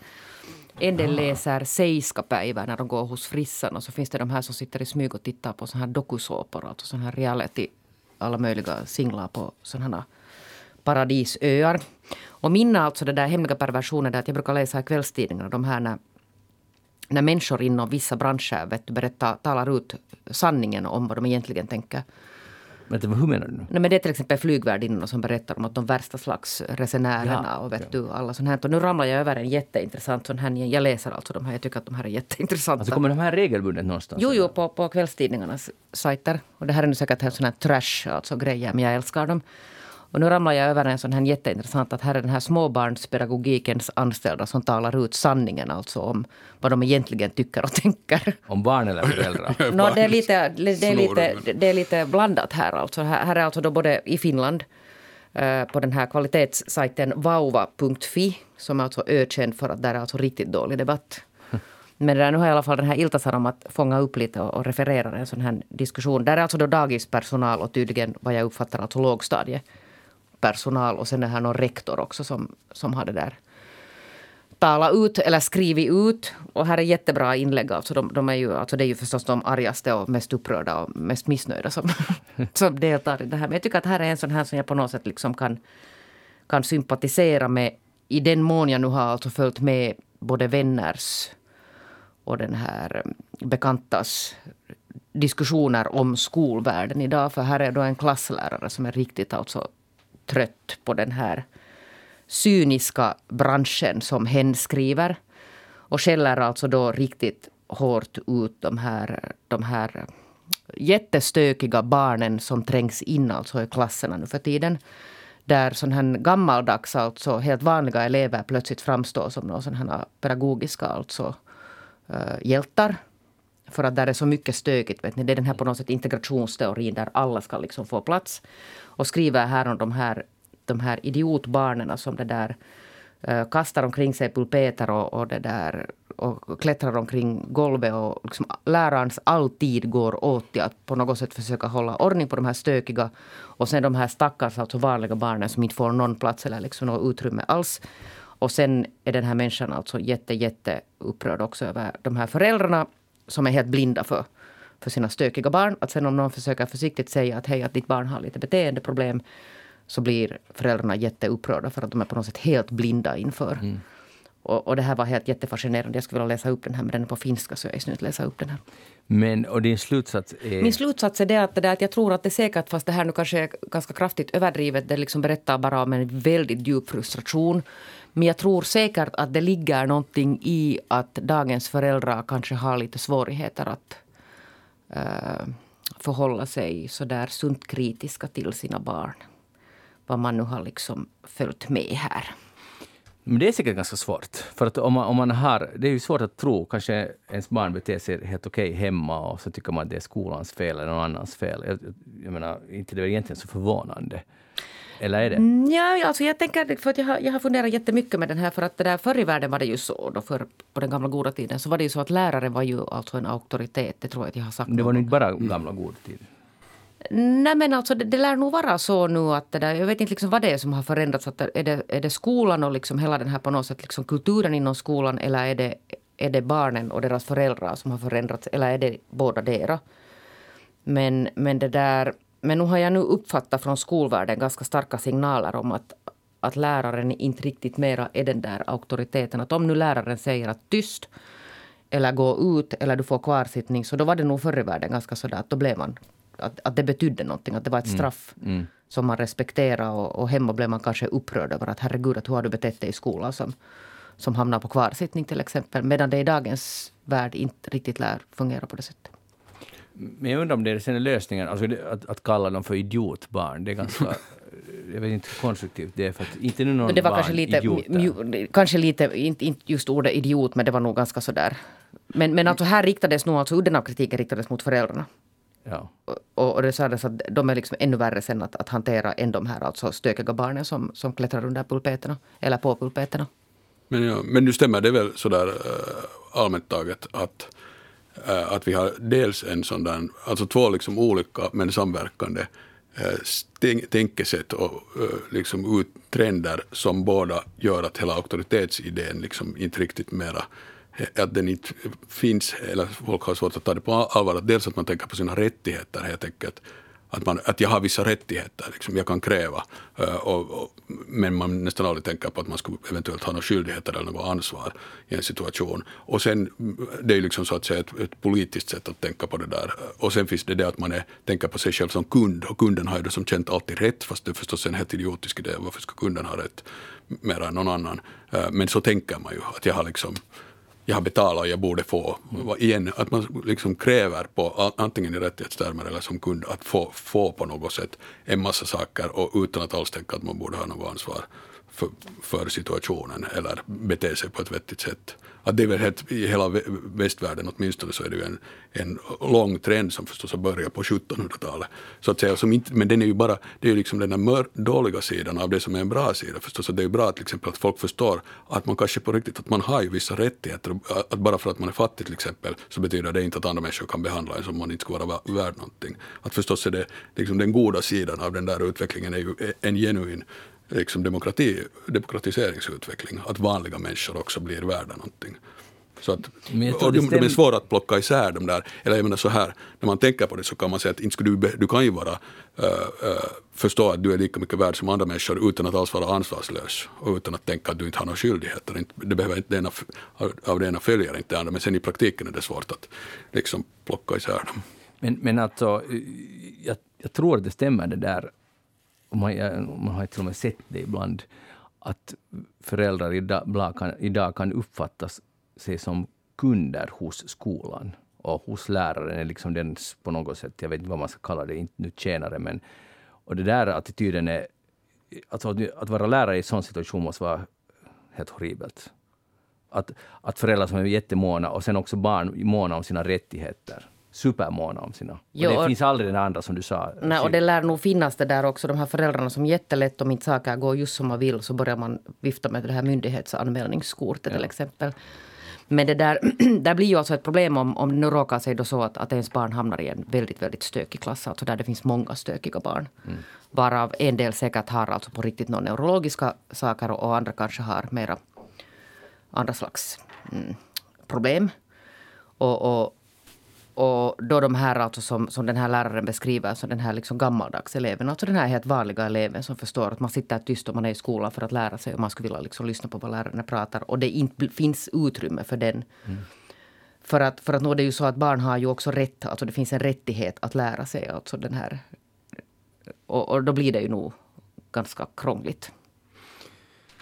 En del läser seiskapäivää när de går hos frissan och så finns det de här som sitter i smyg och tittar på sådana här dokusåpor, alltså sådana här reality, alla möjliga singlar på sådana här paradisöar. Och mina alltså det där hemliga perversioner, att jag brukar läsa i kvällstidningarna, de här när, när människor inom vissa branscher vet, berättar, talar ut sanningen om vad de egentligen tänker. Vänta, hur menar du? Nej, men det är till exempel flygvärdinnorna som berättar om att de värsta slags resenärerna ja, och vet ja. du, alla sånt här. Och nu ramlar jag över en jätteintressant sån här. Jag läser alltså de här. Jag tycker att de här är jätteintressanta. Alltså kommer de här regelbundet någonstans? Jo, jo, på, på kvällstidningarnas sajter. Och det här är nu säkert en sån här trash, alltså grejer, men jag älskar dem. Och nu ramlar jag över en sån här jätteintressant att här är den här småbarnspedagogikens anställda som talar ut sanningen alltså om vad de egentligen tycker och tänker. Om barn eller föräldrar? no, det, är lite, det, är lite, det är lite blandat här alltså. Här, här är alltså då både i Finland eh, på den här kvalitetssajten vauva.fi som är alltså ökänd för att där är alltså riktigt dålig debatt. Men där, nu har i alla fall den här Ilta-Sanomat fångat upp lite och, och refererar en sån här diskussion. Där är alltså då dagispersonal och tydligen vad jag uppfattar alltså lågstadie personal och sen är här någon rektor också som, som har det där tala ut eller skrivit ut. Och här är jättebra inlägg. Alltså de, de är ju, alltså det är ju förstås de argaste och mest upprörda och mest missnöjda som, som deltar i det här. Men jag tycker att här är en sån här som jag på något sätt liksom kan, kan sympatisera med i den mån jag nu har alltså följt med både vänners och den här mm, bekantas diskussioner om skolvärlden idag. För här är då en klasslärare som är riktigt alltså trött på den här cyniska branschen som hen skriver. Och skäller alltså då riktigt hårt ut de här, de här jättestökiga barnen som trängs in alltså i klasserna nu för tiden. Där sån här gammaldags, alltså helt vanliga elever plötsligt framstår som någon sån här pedagogiska alltså, uh, hjältar. För att där är så mycket stökigt. Vet ni? Det är den här på något sätt integrationsteorin där alla ska liksom få plats och skriver här om de här, de här idiotbarnen som det där eh, kastar omkring sig pulpeter och, och, det där, och klättrar omkring golvet. Och liksom lärarens alltid går åt till att på något sätt försöka hålla ordning på de här stökiga. Och sen de här stackars alltså vanliga barnen som inte får någon plats eller liksom något utrymme alls. Och sen är den här människan alltså jätte, jätte upprörd också över de här föräldrarna som är helt blinda för för sina stökiga barn. Att sen om någon försöker försiktigt säga att hej, att ditt barn har lite beteendeproblem så blir föräldrarna jätteupprörda för att de är på något sätt helt blinda inför. Mm. Och, och, det här var helt jättefascinerande. Jag skulle vilja läsa upp den här, men den är på finska så jag är snyggt läsa upp den här. Men, och din slutsats är? Min slutsats är det att, det att jag tror att det är säkert, fast det här nu kanske är ganska kraftigt överdrivet, det liksom berättar bara om en väldigt djup frustration. Men jag tror säkert att det ligger någonting i att dagens föräldrar kanske har lite svårigheter att äh, förhålla sig så där sunt kritiska till sina barn. Vad man nu har liksom följt med här. Men det är säkert ganska svårt. För att om man, om man har, det är ju svårt att tro. Kanske ens barn beter sig helt okej okay hemma och så tycker man att det är skolans fel eller någon annans fel. Jag, jag menar, inte det är egentligen så förvånande. Eller är det? Mm, ja, alltså jag tänker, för att jag har, jag har funderat jättemycket med den här. För att det där, förr i världen var det ju så, då för, på den gamla goda tiden, så var det ju så att lärare var ju alltså en auktoritet. Det tror jag att jag har sagt. Det var inte bara gamla goda tiden. Nej men alltså det, det lär nog vara så nu att det där, jag vet inte liksom vad det är som har förändrats. Att är, det, är det skolan och liksom hela den här på något sätt liksom kulturen inom skolan eller är det, är det barnen och deras föräldrar som har förändrats eller är det båda dera? Men, men det där men nu har jag nu uppfattat från skolvärlden ganska starka signaler om att, att läraren inte riktigt mera är den där auktoriteten. Att om nu läraren säger att tyst eller gå ut eller du får kvarsittning så då var det nog förr i världen ganska sådär att då blev man att, att det betydde någonting, att det var ett mm. straff mm. Mm. som man respekterade och, och hemma blev man kanske upprörd över att herregud, att hur har du betett dig i skolan som, som hamnar på kvarsittning till exempel. Medan det i dagens värld inte riktigt lär fungera på det sättet. Men jag undrar om det är sen lösningen, alltså att, att kalla dem för idiotbarn. Det är ganska... jag vet inte hur konstruktivt det är. För att inte nu någon det var barn kanske lite, mju, kanske lite, inte, inte just ordet idiot, men det var nog ganska sådär. Men, men alltså här riktades nog, alltså udden av kritiken riktades mot föräldrarna. Ja. Och, och det sades att de är liksom ännu värre sen att, att hantera än de här alltså stökiga barnen som, som klättrar under pulpeterna, eller på pulpeterna. Men, ja, men nu stämmer det väl sådär äh, allmänt taget att Eh, Eh, att vi har dels en sån där, alltså två liksom olika men samverkande eh, tänkesätt och eh, liksom trender som båda gör att hela auktoritetsidén liksom inte riktigt mera att den inte finns, eller folk har svårt att ta det på allvar. dels att man tänker på sina rättigheter helt enkelt att, man, att jag har vissa rättigheter, liksom, jag kan kräva. Eh, och, och, men man nästan aldrig tänker på att man skulle eventuellt ha några skyldigheter eller något ansvar i en situation. Och sen, det är ju liksom så att säga ett, ett, politiskt sätt att tänka på det där. Och sen finns det det att man är, tänker på sig själv som kund och kunden har ju det som känt alltid rätt, fast det är förstås en helt idiotisk idé. Varför ska kunden ha rätt mer än någon annan? Eh, men så tänker man ju, att jag har liksom jag har betalat och jag borde få. Igen, att man liksom kräver på antingen i rättighetstermer eller som kund att få, få på något sätt en massa saker och utan att alls tänka att man borde ha något ansvar för, för situationen eller bete sig på ett vettigt sätt att det är väl helt, i hela västvärlden åtminstone så är det ju en, en lång trend som förstås har börjat på 1700-talet. Så att säga, som inte, men den är ju bara, det är ju liksom den där dåliga sidan av det som är en bra sida förstås. Så det är ju bra till liksom exempel att folk förstår att man kanske på riktigt, att man har ju vissa rättigheter. Att bara för att man är fattig till exempel så betyder det inte att andra människor kan behandla en som man inte skulle vara värd någonting. Att förstås är det liksom den goda sidan av den där utvecklingen är ju en genuin liksom demokrati, demokratiseringsutveckling, att vanliga människor också blir värda någonting. Så att, och de, de är svåra att plocka isär de där. Eller jag menar så här, när man tänker på det så kan man säga att inte du, du kan ju vara, uh, förstå att du är lika mycket värd som andra människor utan att alls vara ansvarslös och utan att tänka att du inte har några skyldigheter. Det behöver inte, det ena, av det ena följer inte det andra, men sen i praktiken är det svårt att liksom plocka isär dem. Men, men alltså, jag, jag tror att det stämmer det där och man, man har till och med sett det ibland, att föräldrar idag kan, idag kan uppfatta sig som kunder hos skolan. Och hos läraren är liksom den på något sätt, jag vet inte vad man ska kalla det, inte nu tjänare, men... Och det där attityden är... Alltså att vara lärare i en sån situation måste vara helt horribelt. Att, att föräldrar som är jättemåna och sen också barn måna om sina rättigheter supermåna om sina. Jo, och det och, finns aldrig den andra som du sa. Nej, och det lär nog finnas det där också, de här föräldrarna som jättelätt om inte saker går just som man vill så börjar man vifta med det här myndighetsanmälningskortet ja. till exempel. Men det där, där blir ju alltså ett problem om, om det nu råkar sig då så att, att ens barn hamnar i en väldigt, väldigt stökig klass, alltså där det finns många stökiga barn. Mm. Varav en del säkert har alltså på riktigt några neurologiska saker och andra kanske har mera andra slags mm, problem. Och, och, och då de här alltså som, som den här läraren beskriver, så den här liksom gammaldags eleven, alltså den här helt vanliga eleven som förstår att man sitter tyst och man är i skolan för att lära sig och man skulle vilja liksom lyssna på vad lärarna pratar och det inte finns utrymme för den. Mm. För att, för att nå det är ju så att barn har ju också rätt, alltså det finns en rättighet att lära sig. Alltså den här, och, och då blir det ju nog ganska krångligt.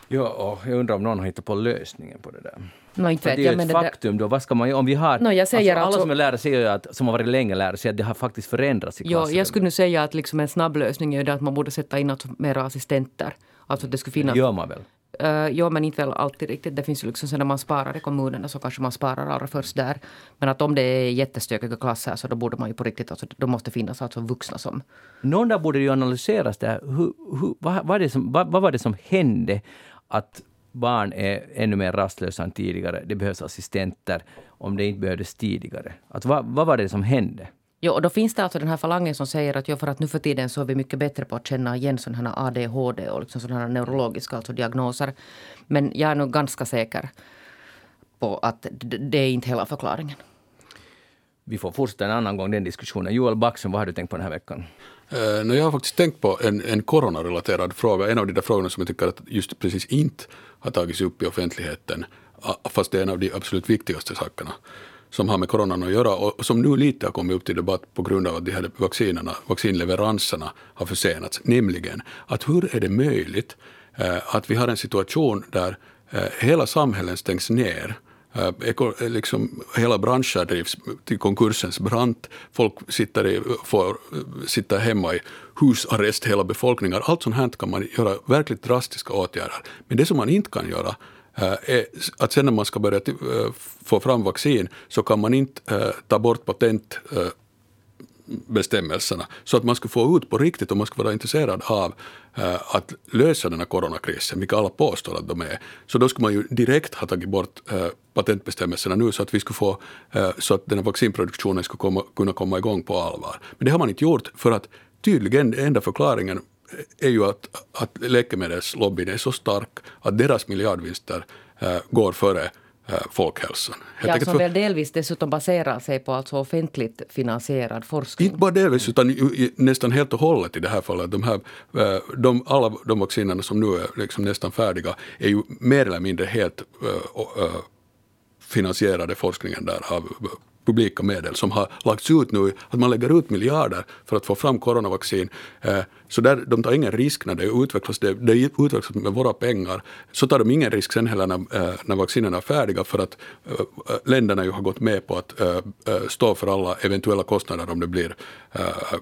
Ja, och jag undrar om någon har hittat på lösningen på det där. No, inte det är ju ett faktum där... då. Vad ska man om vi har... No, jag säger alltså, alla alltså, som är lärare säger att, som har varit länge lärare säger att det har faktiskt förändrats i klassrummet. Ja, jag skulle nu säga att liksom en snabb lösning är att man borde sätta in alltså mer assistenter. Alltså det skulle finnas... Det gör man väl? Uh, ja, men inte väl alltid riktigt. Det finns ju liksom när man sparar i kommunerna så kanske man sparar allra först där. Men att om det är jättestökiga klasser så då borde man ju på riktigt, alltså, då måste finnas alltså vuxna som... Någon där borde ju analyseras där. Hur, hur, vad, vad, det som, vad, vad var det som hände att barn är ännu mer rastlösa än tidigare. Det behövs assistenter om det inte behövdes tidigare. Att vad, vad var det som hände? Jo, och då finns det alltså den här falangen som säger att ja, för att nu för tiden så är vi mycket bättre på att känna igen sådana här ADHD och liksom sådana här neurologiska alltså diagnoser. Men jag är nog ganska säker på att det är inte hela förklaringen. Vi får fortsätta en annan gång den diskussionen. Joel Backström, vad har du tänkt på den här veckan? Uh, jag har faktiskt tänkt på en, en coronarelaterad fråga. En av de där frågorna som jag tycker att just precis inte har tagits upp i offentligheten. Fast det är en av de absolut viktigaste sakerna som har med coronan att göra och som nu lite har kommit upp till debatt på grund av att de här vaccinerna, vaccinleveranserna har försenats. Nämligen att hur är det möjligt eh, att vi har en situation där eh, hela samhällen stängs ner Eh, eh, liksom, hela branscher drivs till konkursens brant. Folk sitter, i, får eh, sitter hemma i husarrest, hela befolkningar. Allt sånt här kan man göra verkligt drastiska åtgärder. Men det som man inte kan göra eh, är att sen när man ska börja få fram vaccin så kan man inte ta bort patent bestämmelserna så att man skulle få ut på riktigt och man skulle vara intresserad av uh, att lösa den här coronakrisen, vilket alla påstår att de är. Så då skulle man ju direkt ha tagit bort uh, patentbestämmelserna nu så att vi skulle få uh, så att den här vaccinproduktionen skulle komma, kunna komma igång på allvar. Men det har man inte gjort för att tydligen enda förklaringen är ju att, att läkemedelslobbyn är så stark att deras miljardvinster äh, går före äh, folkhälsan. ja, som väl delvis dessutom baserar sig på alltså offentligt finansierad forskning. Inte bara delvis, utan nästan helt och hållet i det här fallet. De här, äh, de, alla de vaccinerna som nu är liksom nästan färdiga är ju mer eller mindre helt äh, finansierade forskningen där av publika medel som har lagts ut nu, att man lägger ut miljarder för att få fram coronavaccin. Eh, så där, de tar ingen risk när det utvecklas, det, det utvecklas med våra pengar. Så tar de ingen risk sen heller när, eh, när vaccinerna är färdiga för att eh, länderna ju har gått med på att stå för alla eventuella kostnader om det blir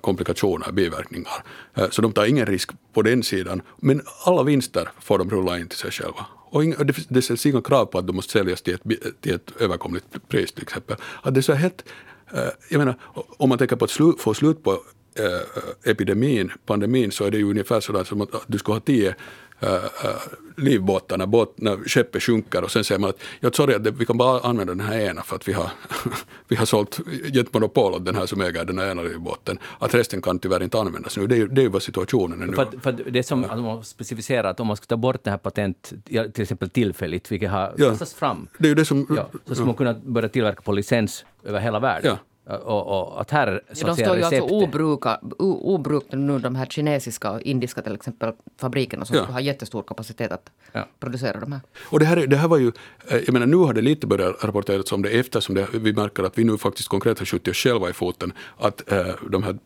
komplikationer, biverkningar. Så de tar ingen risk på den sidan. Men alla vinster får de rulla in till sig själva. Och inga, det, det ställs inga krav på att de måste säljas till ett, till ett överkomligt pris till exempel. Att det är så helt, eh, jag menar, om man tänker på att slu, få slut på eh, eh, epidemin, pandemin, så är det ju ungefär sådär som att du ska ha tio äh, livbåtar när, båt, när skeppet sjunker och sen säger man att ja, sorry, att vi kan bara använda den här ena för att vi har, vi har sålt, gett monopol åt den här som äger den här ena livbåten. Att resten kan tyvärr inte användas nu. Det är det är vad situationen är nu. För, för det som ja. man specificerar att om man ska ta bort det här patent, till exempel tillfälligt, vilket har ja. fram, det är ju det som, ja, så ska man kunna börja tillverka på licens över hela världen. Ja. Och, och, att här, så de står ju alltså obruka, obrukna nu, de här kinesiska och indiska till exempel fabrikerna som ja. har jättestor kapacitet att ja. producera de här. Och det här, det här var ju, eh, jag menar nu har det lite börjat rapporteras om det eftersom det, vi märker att vi nu faktiskt konkret har skjutit oss själva i foten. Att äh, de här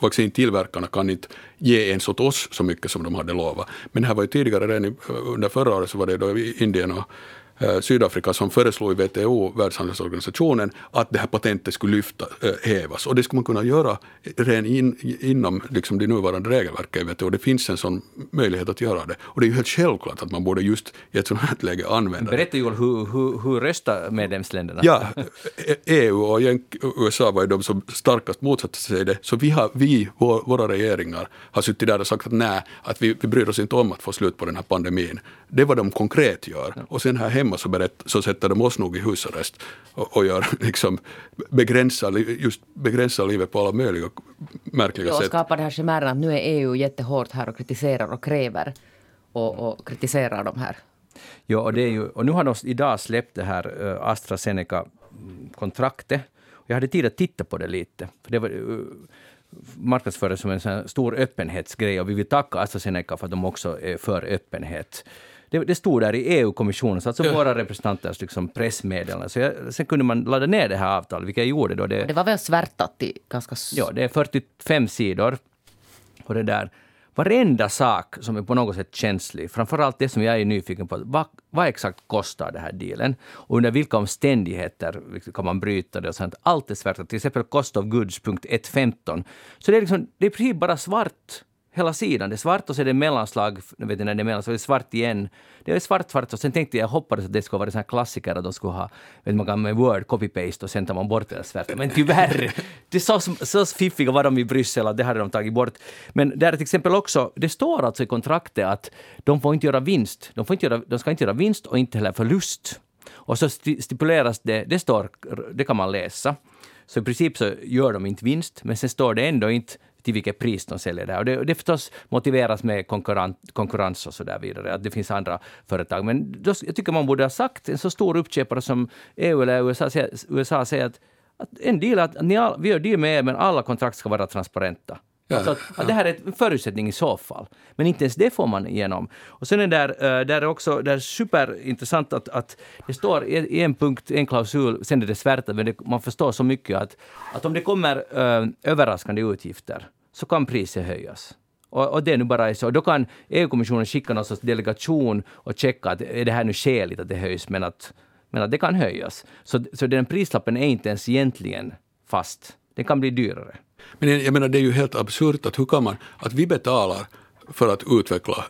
vaccintillverkarna kan inte ge ens åt oss så mycket som de hade lovat. Men det här var ju tidigare, redan under förra året så var det då Indien och Eh, Sydafrika som föreslog i WTO, Världshandelsorganisationen, att det här patentet skulle lyfta, äh, hävas. Och det skulle man kunna göra redan in, inom liksom det nuvarande regelverket i WTO. Det finns en sån möjlighet att göra det. Och det är ju helt självklart att man borde just i ett sånt här läge använda det. Berätta Joel, hur, hur, hur röstar medlemsländerna? Ja, EU och USA var ju de som starkast motsatte sig det. Så vi, har, vi vår, våra regeringar, har suttit där och sagt att nej, att vi, vi bryr oss inte om att få slut på den här pandemin. Det är vad de konkret gör. Och sen här hemma så, berätt, så sätter de oss nog i husarrest och, och gör, liksom, begränsar, just begränsar livet på alla möjliga märkliga ja, sätt. Och skapar det här chimären att nu är EU jättehårt här och kritiserar och kräver och, och kritiserar de här. Ja, och, det är ju, och nu har de idag släppt det här uh, AstraZeneca-kontraktet. Jag hade tid att titta på det lite. För det var, uh, marknadsfördes som en stor öppenhetsgrej och vi vill tacka AstraZeneca för att de också är för öppenhet det, det stod där i EU-kommissionen, alltså ja. våra representanters liksom pressmeddelande. Så jag, sen kunde man ladda ner det här avtalet, vilket jag gjorde då. Det, det var väl svärtat i ganska... Ja, det är 45 sidor. Och det där, varenda sak som är på något sätt känslig, framförallt det som jag är nyfiken på, vad, vad exakt kostar det här dealen? Och under vilka omständigheter kan man bryta det? Och sånt. Allt är svärtat. Till exempel cost of goods.115. Så det är, liksom, det är precis bara svart hela sidan. Det är svart och så är det mellanslag, vet ni, när det är mellanslag, det är svart igen. Det är svart, svart och sen tänkte jag, hoppades att det skulle vara en klassiker att de skulle ha, vet man kan med Word copy-paste och sen tar man bort det svärta. Men tyvärr, det så, så fiffiga var de i Bryssel att det hade de tagit bort. Men där till exempel också, det står alltså i kontraktet att de får inte göra vinst. De, får inte göra, de ska inte göra vinst och inte heller förlust. Och så stipuleras det, det står, det kan man läsa. Så i princip så gör de inte vinst, men sen står det ändå inte till vilket pris de säljer det. Och det, det förstås motiveras med konkurrens, konkurrens och så där vidare, att det finns andra företag. Men då, jag tycker man borde ha sagt, en så stor uppköpare som EU eller USA, USA säger att, att en deal, att ni all, vi gör deal med er, men alla kontrakt ska vara transparenta. Ja, alltså att, ja. att, det här är en förutsättning i så fall. Men inte ens det får man igenom. Och sen är det där, uh, där är också där är superintressant att, att det står i en punkt, en klausul, sen är det svärtat, men det, man förstår så mycket att, att om det kommer uh, överraskande utgifter så kan priset höjas. Och, och, det är nu bara så. Då kan EU-kommissionen skicka någon sorts delegation och checka att är det här nu skäligt att det höjs, men att, men att det kan höjas. Så, så den prislappen är inte ens egentligen fast. Den kan bli dyrare. Men jag menar, det är ju helt absurt att hur kan man, att vi betalar för att utveckla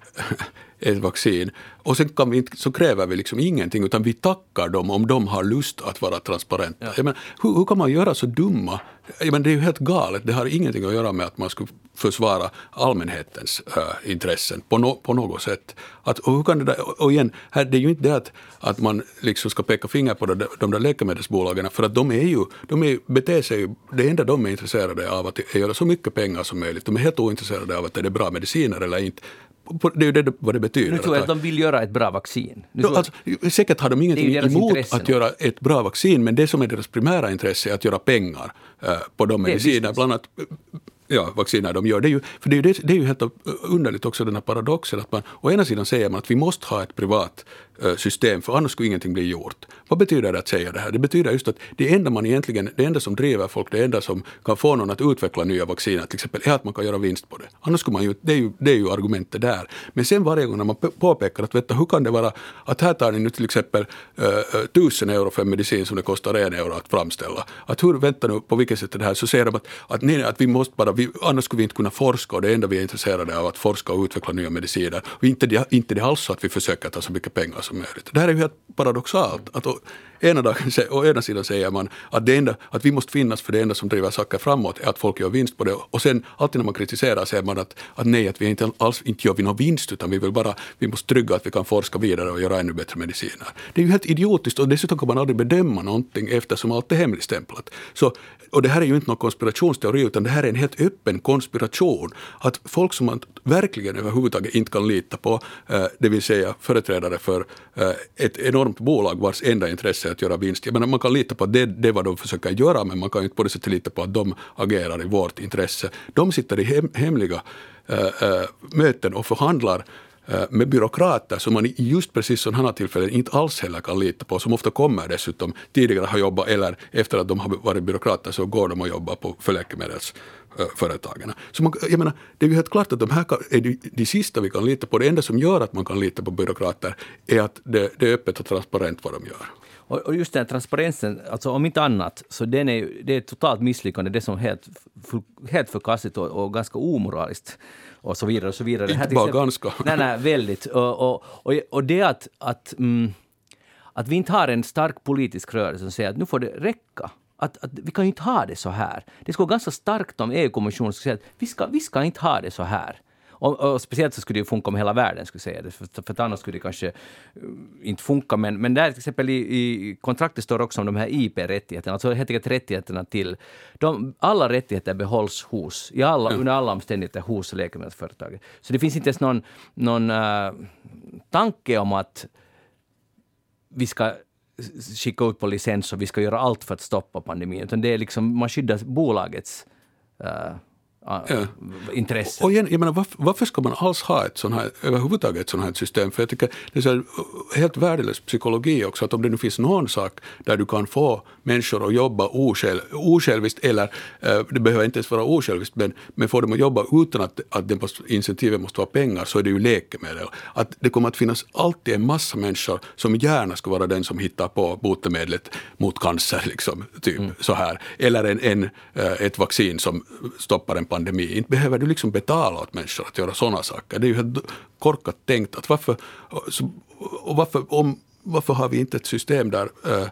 ett vaccin. Och sen kan vi inte, så kräver vi liksom ingenting utan vi tackar dem om de har lust att vara transparenta. Ja. Jag menar, hur, hur, kan man göra så dumma... Jag menar, det är ju helt galet. Det har ingenting att göra med att man skulle försvara allmänhetens äh, intressen på, no, på något sätt. Att, och, hur kan det där, och igen, här, det är ju inte det att, att man liksom ska peka finger på det, de där läkemedelsbolagen för att de är ju, de är, beter sig ju, det enda de är intresserade av att göra så mycket pengar som möjligt. De är helt ointresserade av att det är bra mediciner eller inte. Det är ju det, vad det betyder. Nu tror jag att de vill göra ett bra vaccin. Då, alltså, säkert har de ingenting emot att göra ett bra vaccin, men det som är deras primära intresse är att göra pengar äh, på de mediciner, bland annat ja, vacciner de gör. Det är ju, för det är, ju, det är ju helt underligt också den här paradoxen att man å ena sidan säger man att vi måste ha ett privat Eh, Eh, system, för annars skulle ingenting bli gjort. Vad betyder det att säga det här? Det betyder just att det enda man egentligen, det enda som driver folk, det enda som kan få någon att utveckla nya vacciner till exempel, är att man kan göra vinst på det. Annars skulle man ju, det är ju, det är ju argumentet där. Men sen varje gång när man påpekar att veta, hur kan det vara att här tar ni nu till exempel uh, tusen euro för en medicin som det kostar en euro att framställa. Att hur, vänta nu, på vilket sätt är det här? Så säger de att, att, nej, att vi måste bara, vi, annars skulle vi inte kunna forska och det enda vi är intresserade av är att forska och utveckla nya mediciner. Och inte det, inte det alls så att vi försöker ta så mycket pengar som möjligt. Det här är ju helt paradoxalt. Att ena dagen, å ena sidan säger man att, det enda, att vi måste finnas för det enda som driver saker framåt är att folk gör vinst på det. Och sen alltid när man kritiserar säger man att, att nej, att vi inte alls inte gör vi någon vinst utan vi vill bara, vi måste trygga att vi kan forska vidare och göra ännu bättre mediciner. Det är ju helt idiotiskt och dessutom kan man aldrig bedöma någonting eftersom allt är hemligstämplat. Så, och det här är ju inte någon konspirationsteori utan det här är en helt öppen konspiration. Att folk som man verkligen överhuvudtaget inte kan lita på, eh, det vill säga företrädare för eh, ett enormt bolag vars enda intresse är att göra vinst. Jag menar, man kan lita på att det, det är vad de försöker göra men man kan inte på det sättet lita på att de agerar i vårt intresse. De sitter i hem, hemliga eh, möten och förhandlar Eh, med byråkrater som man just precis sådana här tillfällen inte alls heller kan lita på, som ofta kommer dessutom tidigare har jobbat eller efter att de har varit byråkrater så går de och jobbar på för läkemedelsföretagen. Eh, så man, jag menar, det är ju helt klart att de här är de, de sista vi kan lita på. Det enda som gör att man kan lita på byråkrater är att det, det är öppet och transparent vad de gör. Och just den här transparensen, alltså om inte annat, så den är, det är ett totalt misslyckande. Det som är helt, helt förkastligt och, och ganska omoraliskt och så vidare. Och så vidare. Inte bara ganska. Nej, nej, väldigt. Och, och, och, och det att, att, mm, att vi inte har en stark politisk rörelse som säger att nu får det räcka att, att, vi kan ju inte ha det så här. Det skulle vara ganska starkt om EU-kommissionen skulle säga att vi ska, vi ska inte ha det så här. Och, och, speciellt så skulle det funka om hela världen, skulle säga det, för, för annars skulle det kanske uh, inte funka. Men, men där till exempel i, i kontraktet står också om de här IP-rättigheterna, alltså helt enkelt rättigheterna till... De, alla rättigheter behålls hos, i alla, mm. under alla omständigheter hos läkemedelsföretaget. Så det finns inte ens någon, någon uh, tanke om att vi ska skicka ut på licens och vi ska göra allt för att stoppa pandemin. Utan det är liksom, man skyddar bolagets uh, ja. intresse. Och igen, jag menar, varför, varför, ska man alls ha ett sånt här, överhuvudtaget ett sånt här system? För jag tycker det är så helt värdelös psykologi också, att om det nu finns någon sak där du kan få människor att jobba osjälv, osjälviskt, eller eh, det behöver inte ens vara osjälviskt, men, men få dem att jobba utan att, att det måste, incentivet måste vara pengar, så är det ju läkemedel. Att det kommer att finnas alltid en massa människor som gärna ska vara den som hittar på botemedlet mot cancer, liksom, typ mm. så här. Eller en, en, eh, ett vaccin som stoppar en pandemi. Inte behöver du liksom betala åt människor att göra sådana saker. Det är ju helt korkat tänkt. Att varför, och varför, om, varför har vi inte ett system där, äh,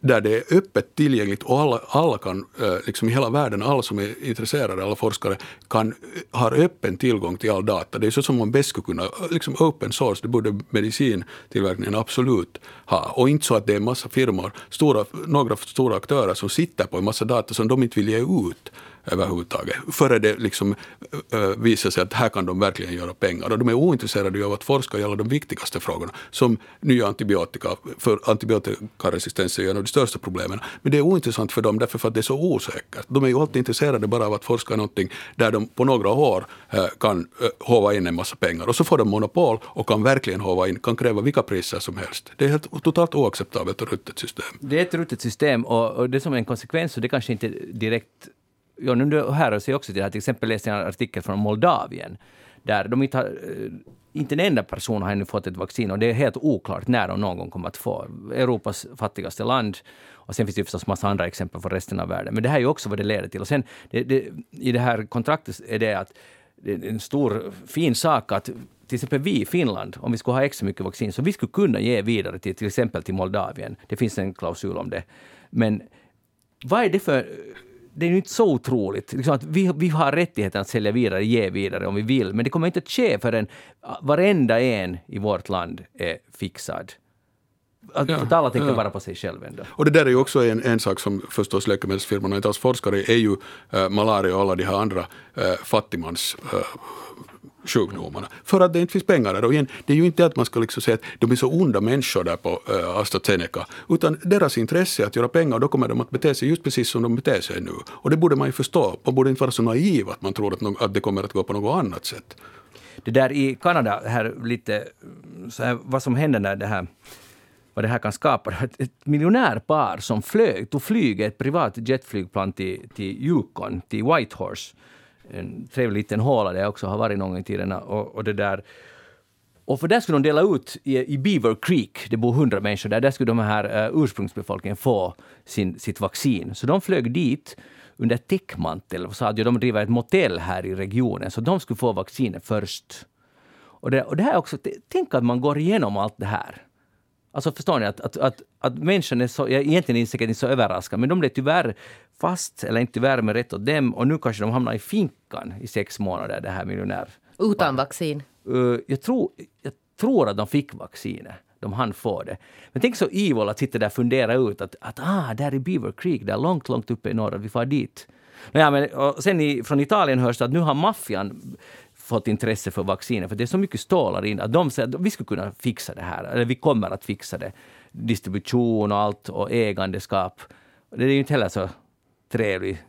där det är öppet tillgängligt och alla, alla kan, eh, liksom i hela världen, alla som är intresserade, alla forskare, kan, eh, har öppen tillgång till all data. Det är så som man bäst skulle kunna, eh, liksom open source, det borde medicintillverkningen absolut ha. Och inte så att det är en massa firmor, stora, några stora aktörer som sitter på en massa data som de inte vill ge ut överhuvudtaget. Före det liksom, äh, visar sig att här kan de verkligen göra pengar. Och de är ointresserade av att forska i alla de viktigaste frågorna, som nya antibiotika. För antibiotikaresistens är en av de största problemen. Men det är ointressant för dem därför att det är så osäkert. De är ju alltid intresserade bara av att forska någonting där de på några år eh, kan eh, hova in en massa pengar. Och så får de monopol och kan verkligen hova in, kan kräva vilka priser som helst. Det är helt totalt oacceptabelt och ruttet system. Det är ett ruttet system och, och det som är en konsekvens, och det kanske inte direkt ja, nu hör sig också till det här. Till exempel läste jag en artikel från Moldavien där de inte har, eh, inte en enda person har ännu fått ett vaccin och det är helt oklart när de någon gång kommer att få. Europas fattigaste land. Och sen finns det förstås massa andra exempel från resten av världen. Men det här är ju också vad det leder till. Och sen det, det, i det här kontraktet är det att det är en stor fin sak att till till exempel vi i Finland, om vi skulle ha extra mycket vaccin, så vi skulle kunna ge vidare till till exempel till Moldavien. Det finns en klausul om det. Men vad är det för det är ju inte så otroligt. Liksom att vi, vi har rättigheten att sälja vidare, ge vidare om vi vill, men det kommer inte att ske förrän varenda en i vårt land är fixad. Att, ja, att alla tänker ja. bara på sig själva ändå. Och det där är ju också en, en sak som förstås läkemedelsfirmorna inte alls forskar i, är ju äh, malaria och alla de här andra äh, fattigmans äh, sjukdomarna. För att det inte finns pengar där. Och igen, det är ju inte att man ska liksom säga att de är så onda människor där på äh, AstraZeneca. Utan deras intresse är att göra pengar och då kommer de att bete sig just precis som de beter sig nu. Och det borde man ju förstå. Man borde inte vara så naiv att man tror att, no att det kommer att gå på något annat sätt. Det där i Kanada, här lite, mm, så här, vad som händer när det här vad det här kan skapa. Ett, ett miljonärpar som flög, tog flyget, ett privat jetflygplan till, till Yukon, till Whitehorse en trevlig liten håla där jag också har varit någon gång i tiden. Och, och, det där. och för där skulle de dela ut i, i Beaver Creek, det bor hundra människor där, där skulle de här uh, ursprungsbefolkningen få sin, sitt vaccin. Så de flög dit under täckmantel och sa att de driver ett motell här i regionen, så de skulle få vaccinet först. Och det, och det här också, tänk att man går igenom allt det här. Alltså förstår ni att, att, att, att människan är så, jag egentligen är säkert inte så överraskad, men de blev tyvärr fast, eller inte tyvärr med rätt åt dem, och nu kanske de hamnar i finkan i sex månader, det här miljonär... Utan vaccin? Uh, jag, tror, jag tror att de fick vaccinet. De hann få det. Men tänk så evil att sitta där och fundera ut att, att ah, där är Beaver Creek, där långt, långt uppe i norr, vi får dit. Ja, men, och sen i, från Italien hörs det att nu har maffian fått intresse för vacciner, för det är så mycket stålar in att de säger att vi skulle kunna fixa det här, eller vi kommer att fixa det. Distribution och allt och ägandeskap. Det är ju inte heller så trevlig,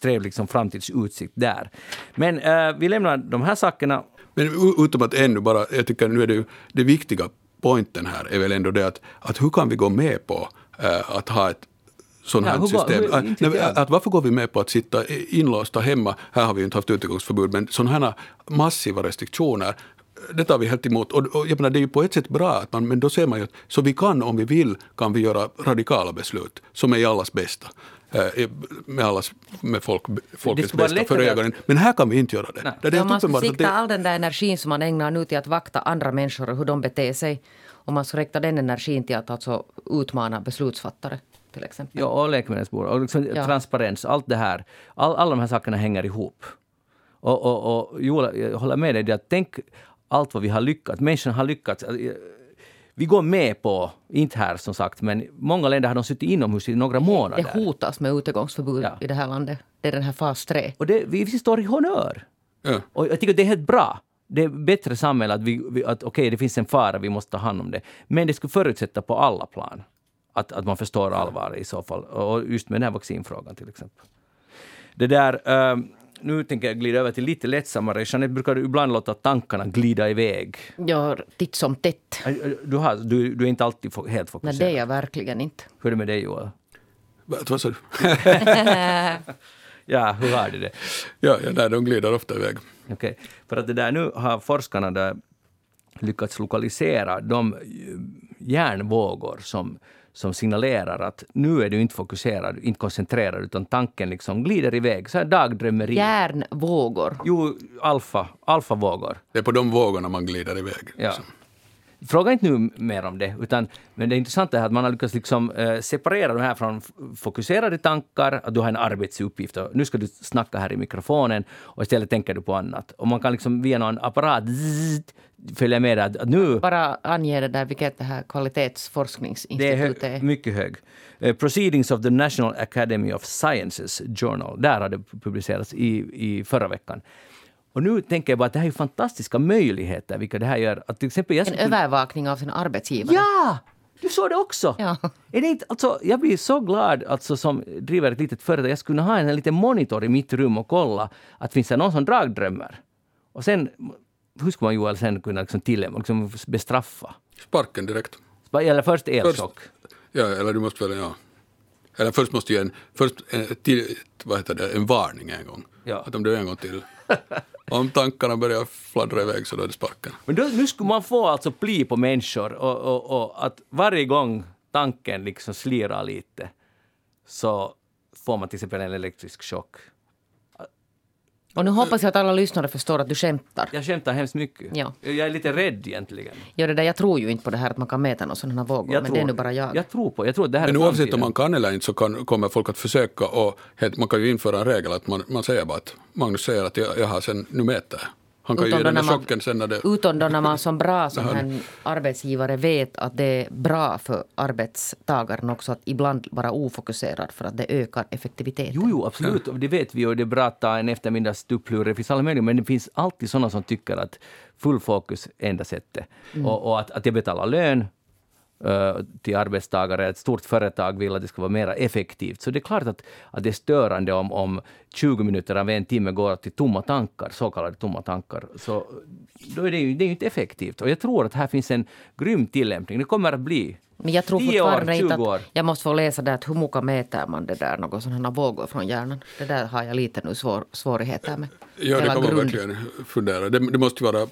trevlig liksom framtidsutsikt där. Men äh, vi lämnar de här sakerna. Men utom att ännu bara, jag tycker nu är det ju det viktiga poängen här är väl ändå det att, att hur kan vi gå med på äh, att ha ett här ja, system. Hur, hur, Nej, att, varför går vi med på att sitta inlåsta hemma, här har vi inte haft utegångsförbud, men sådana här massiva restriktioner det tar vi helt emot. Och, och jag menar, det är ju på ett sätt bra, att man, men då ser man ju att så vi kan, om vi vill, kan vi göra radikala beslut som är i allas bästa. Eh, med, allas, med folk, folkets bästa för ögonen. Men här kan vi inte göra det. Nej. det är man ska sikta all den där energin som man ägnar nu till att vakta andra människor och hur de beter sig. Och man ska rikta den energin till att alltså utmana beslutsfattare till exempel. Ja, och läkemedelsbolag. Och liksom ja. transparens, allt det här. All, alla de här sakerna hänger ihop. Och, och, och Jola, jag håller med dig, att tänk allt vad vi har lyckats. Människan har lyckats. Vi går med på, inte här som sagt, men många länder har de suttit inomhus i några månader. Det hotas med utegångsförbud ja. i det här landet. Det är den här fas 3. Och det, vi, vi står i honör. Ja. Och jag tycker det är helt bra. Det är bättre samhälle att, vi, att okej, okay, det finns en fara, vi måste ta hand om det. Men det skulle förutsätta på alla plan att, att man förstår allvar i så fall. Och just med den här vaccinfrågan till exempel. Det där, uh, nu tänker jag glida över till lite lättsammare. Jeanette, brukar du ibland låta tankarna glida iväg? Ja, titt som tätt. Du, har, du, du är inte alltid helt fokuserad? Nej, det är jag verkligen inte. Hur är det med dig, Joel? Vad sa du? ja, hur har du det? Ja, ja nej, de glider ofta iväg. Okej, okay. för att det där nu har forskarna där lyckats lokalisera de hjärnvågor som som signalerar att nu är du inte fokuserad, inte koncentrerad, utan tanken liksom glider iväg. Så här dagdrömmeri. Järnvågor. Jo, alfa, alfavågor. Det är på de vågorna man glider iväg. Ja. Fråga inte nu mer om det, utan men det intressanta är att man har lyckats liksom, eh, separera de här från fokuserade tankar, att du har en arbetsuppgift och nu ska du snacka här i mikrofonen och istället tänker du på annat. Och man kan liksom via någon apparat zzz, följa med att, nu... Bara ange det där vilket det här kvalitetsforskningsinstitutet är. Hög, mycket hög. Uh, Proceedings of the National Academy of Sciences Journal, där har det publicerats i, i förra veckan. Och nu tänker jag bara att det här är fantastiska möjligheter, vilka det här gör. Att till exempel jag en övervakning av sin arbetsgivare. Ja! Du såg det också! Ja. Är det inte, alltså, jag blir så glad alltså, som driver ett litet företag. Jag skulle ha en, en liten monitor i mitt rum och kolla att finns det någon som dragdrömmer. Och sen, hur skulle man Joel sen kunna liksom till, liksom bestraffa? Sparken direkt. Eller först elchock. Först, ja, eller du måste väl, ja. Eller först måste ju en, först en, till, vad heter det, en varning en gång. Ja. Att om du en gång till om tankarna börjar fladdra iväg så då är det sparken. Men då, nu skulle man få alltså pli på människor och, och, och att varje gång tanken liksom slirar lite så får man till exempel en elektrisk chock. Och nu hoppas jag att alla lyssnare förstår att du skämtar. Jag skämtar hemskt mycket. Ja. Jag är lite rädd egentligen. Ja, det där, jag tror ju inte på det här att man kan mäta några sådana vågor, Jag men tror, det är nu bara jag. Jag tror på, jag tror att det här Men är oavsett om man kan eller inte så kan, kommer folk att försöka och helt, man kan ju införa en regel att man, man säger bara att Magnus säger att jag, jag har sen, nu mäter. Han kan ju Utom ge då den där när man- chocken sen när det... Utom då när man som bra som en arbetsgivare vet att det är bra för arbetstagaren också att ibland vara ofokuserad för att det ökar effektiviteten. Jo, jo, absolut. Och Det vet vi och det är bra att ta en eftermiddags tupplur. Det finns alla möjliga, men det finns alltid sådana som tycker att full fokus är enda sättet. Och, och att, att jag betalar lön Eh, till arbetstagare. Ett stort företag vill att det ska vara mer effektivt. Så det är klart att, att det är störande om, om 20 minuter av en timme går till tomma tankar, så kallade tomma tankar. Så då är det, ju, det är ju inte effektivt. Och jag tror att här finns en grym tillämpning. Det kommer att bli men jag tror 10 år, fortfarande 20 inte år. att jag måste få läsa det att hur mycket mäter man det där, några sådana vågor från hjärnan. Det där har jag lite nu svår, svårigheter med. Ja, det Hela kan man grund- verkligen fundera. Det, det måste vara,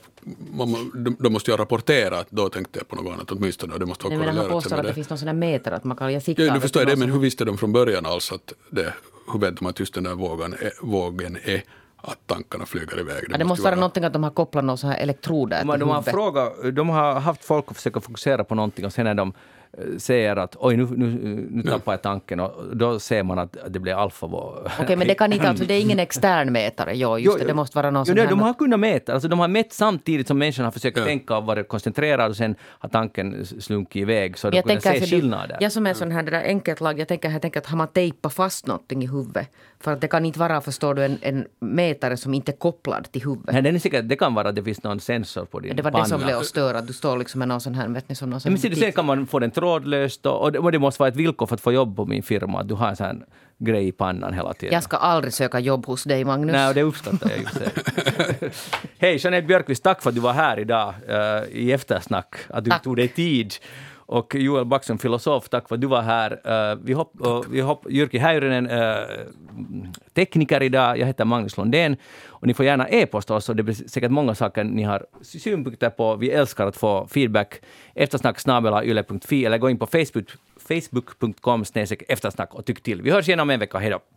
man, de, de måste ju ha rapporterat, då tänkte jag på något annat åtminstone, det måste vara Nej, men han påstår att med det finns någon sån här mätare att man kan... Jag siktar Ja, nu förstår jag det, men hur visste de från början alls att det, hur vet de att just den där vågen är, vågen är att tankarna flyger iväg? Ja, det måste vara någonting att de har kopplat några så här elektroder De, till de, har frågat, de har haft folk att försöka fokusera på någonting och sen när de säger att oj, nu, nu, nu tappar jag tanken och då ser man att det blir alfavåg. Okej, men det kan inte alltså, det är ingen extern mätare. Jo, just det, det måste vara någon jo, sån nej. De har kunnat mäta, alltså de har mätt samtidigt som människan har försökt Ja. tänka och varit koncentrerad och sen har tanken slunkit iväg så de jag kunnat tänker se alltså, skillnader. Jag som är sån här det där enkelt lag, jag tänker, jag tänker att har man tejpat fast någonting i huvudet? För att det kan inte vara, förstår du, en, en mätare som inte är kopplad till huvudet. Nej, den är säkert, det kan vara att det finns någon sensor på din Det var panna. det som blev att störa. Du står liksom med någon sån här, vet ni, som någon Ja, men ser du, sen kan man få den trådlöst och, och, det, måste vara ett villkor för att få jobb på min firma att du har en sån grej i pannan hela tiden. Jag ska aldrig söka jobb hos dig, Magnus. Nej, det uppskattar jag. Hej, Jeanette Björkqvist, tack för att du var här idag eh, i Eftersnack, att du Tack. tog dig tid. Och Joel Backson, filosof, tack för att du var här. Eh, vi hopp, och vi hopp, Jyrki Häyrynen, uh, tekniker idag. Jag heter Magnus Lundén. Och ni får gärna e-posta oss och det blir säkert många saker ni har synpunkter på. Vi älskar att få feedback. Eftersnack yle.fi eller gå in på Facebook facebook.com eftersnack och tyck till. Vi hörs igen om en vecka. Hej då!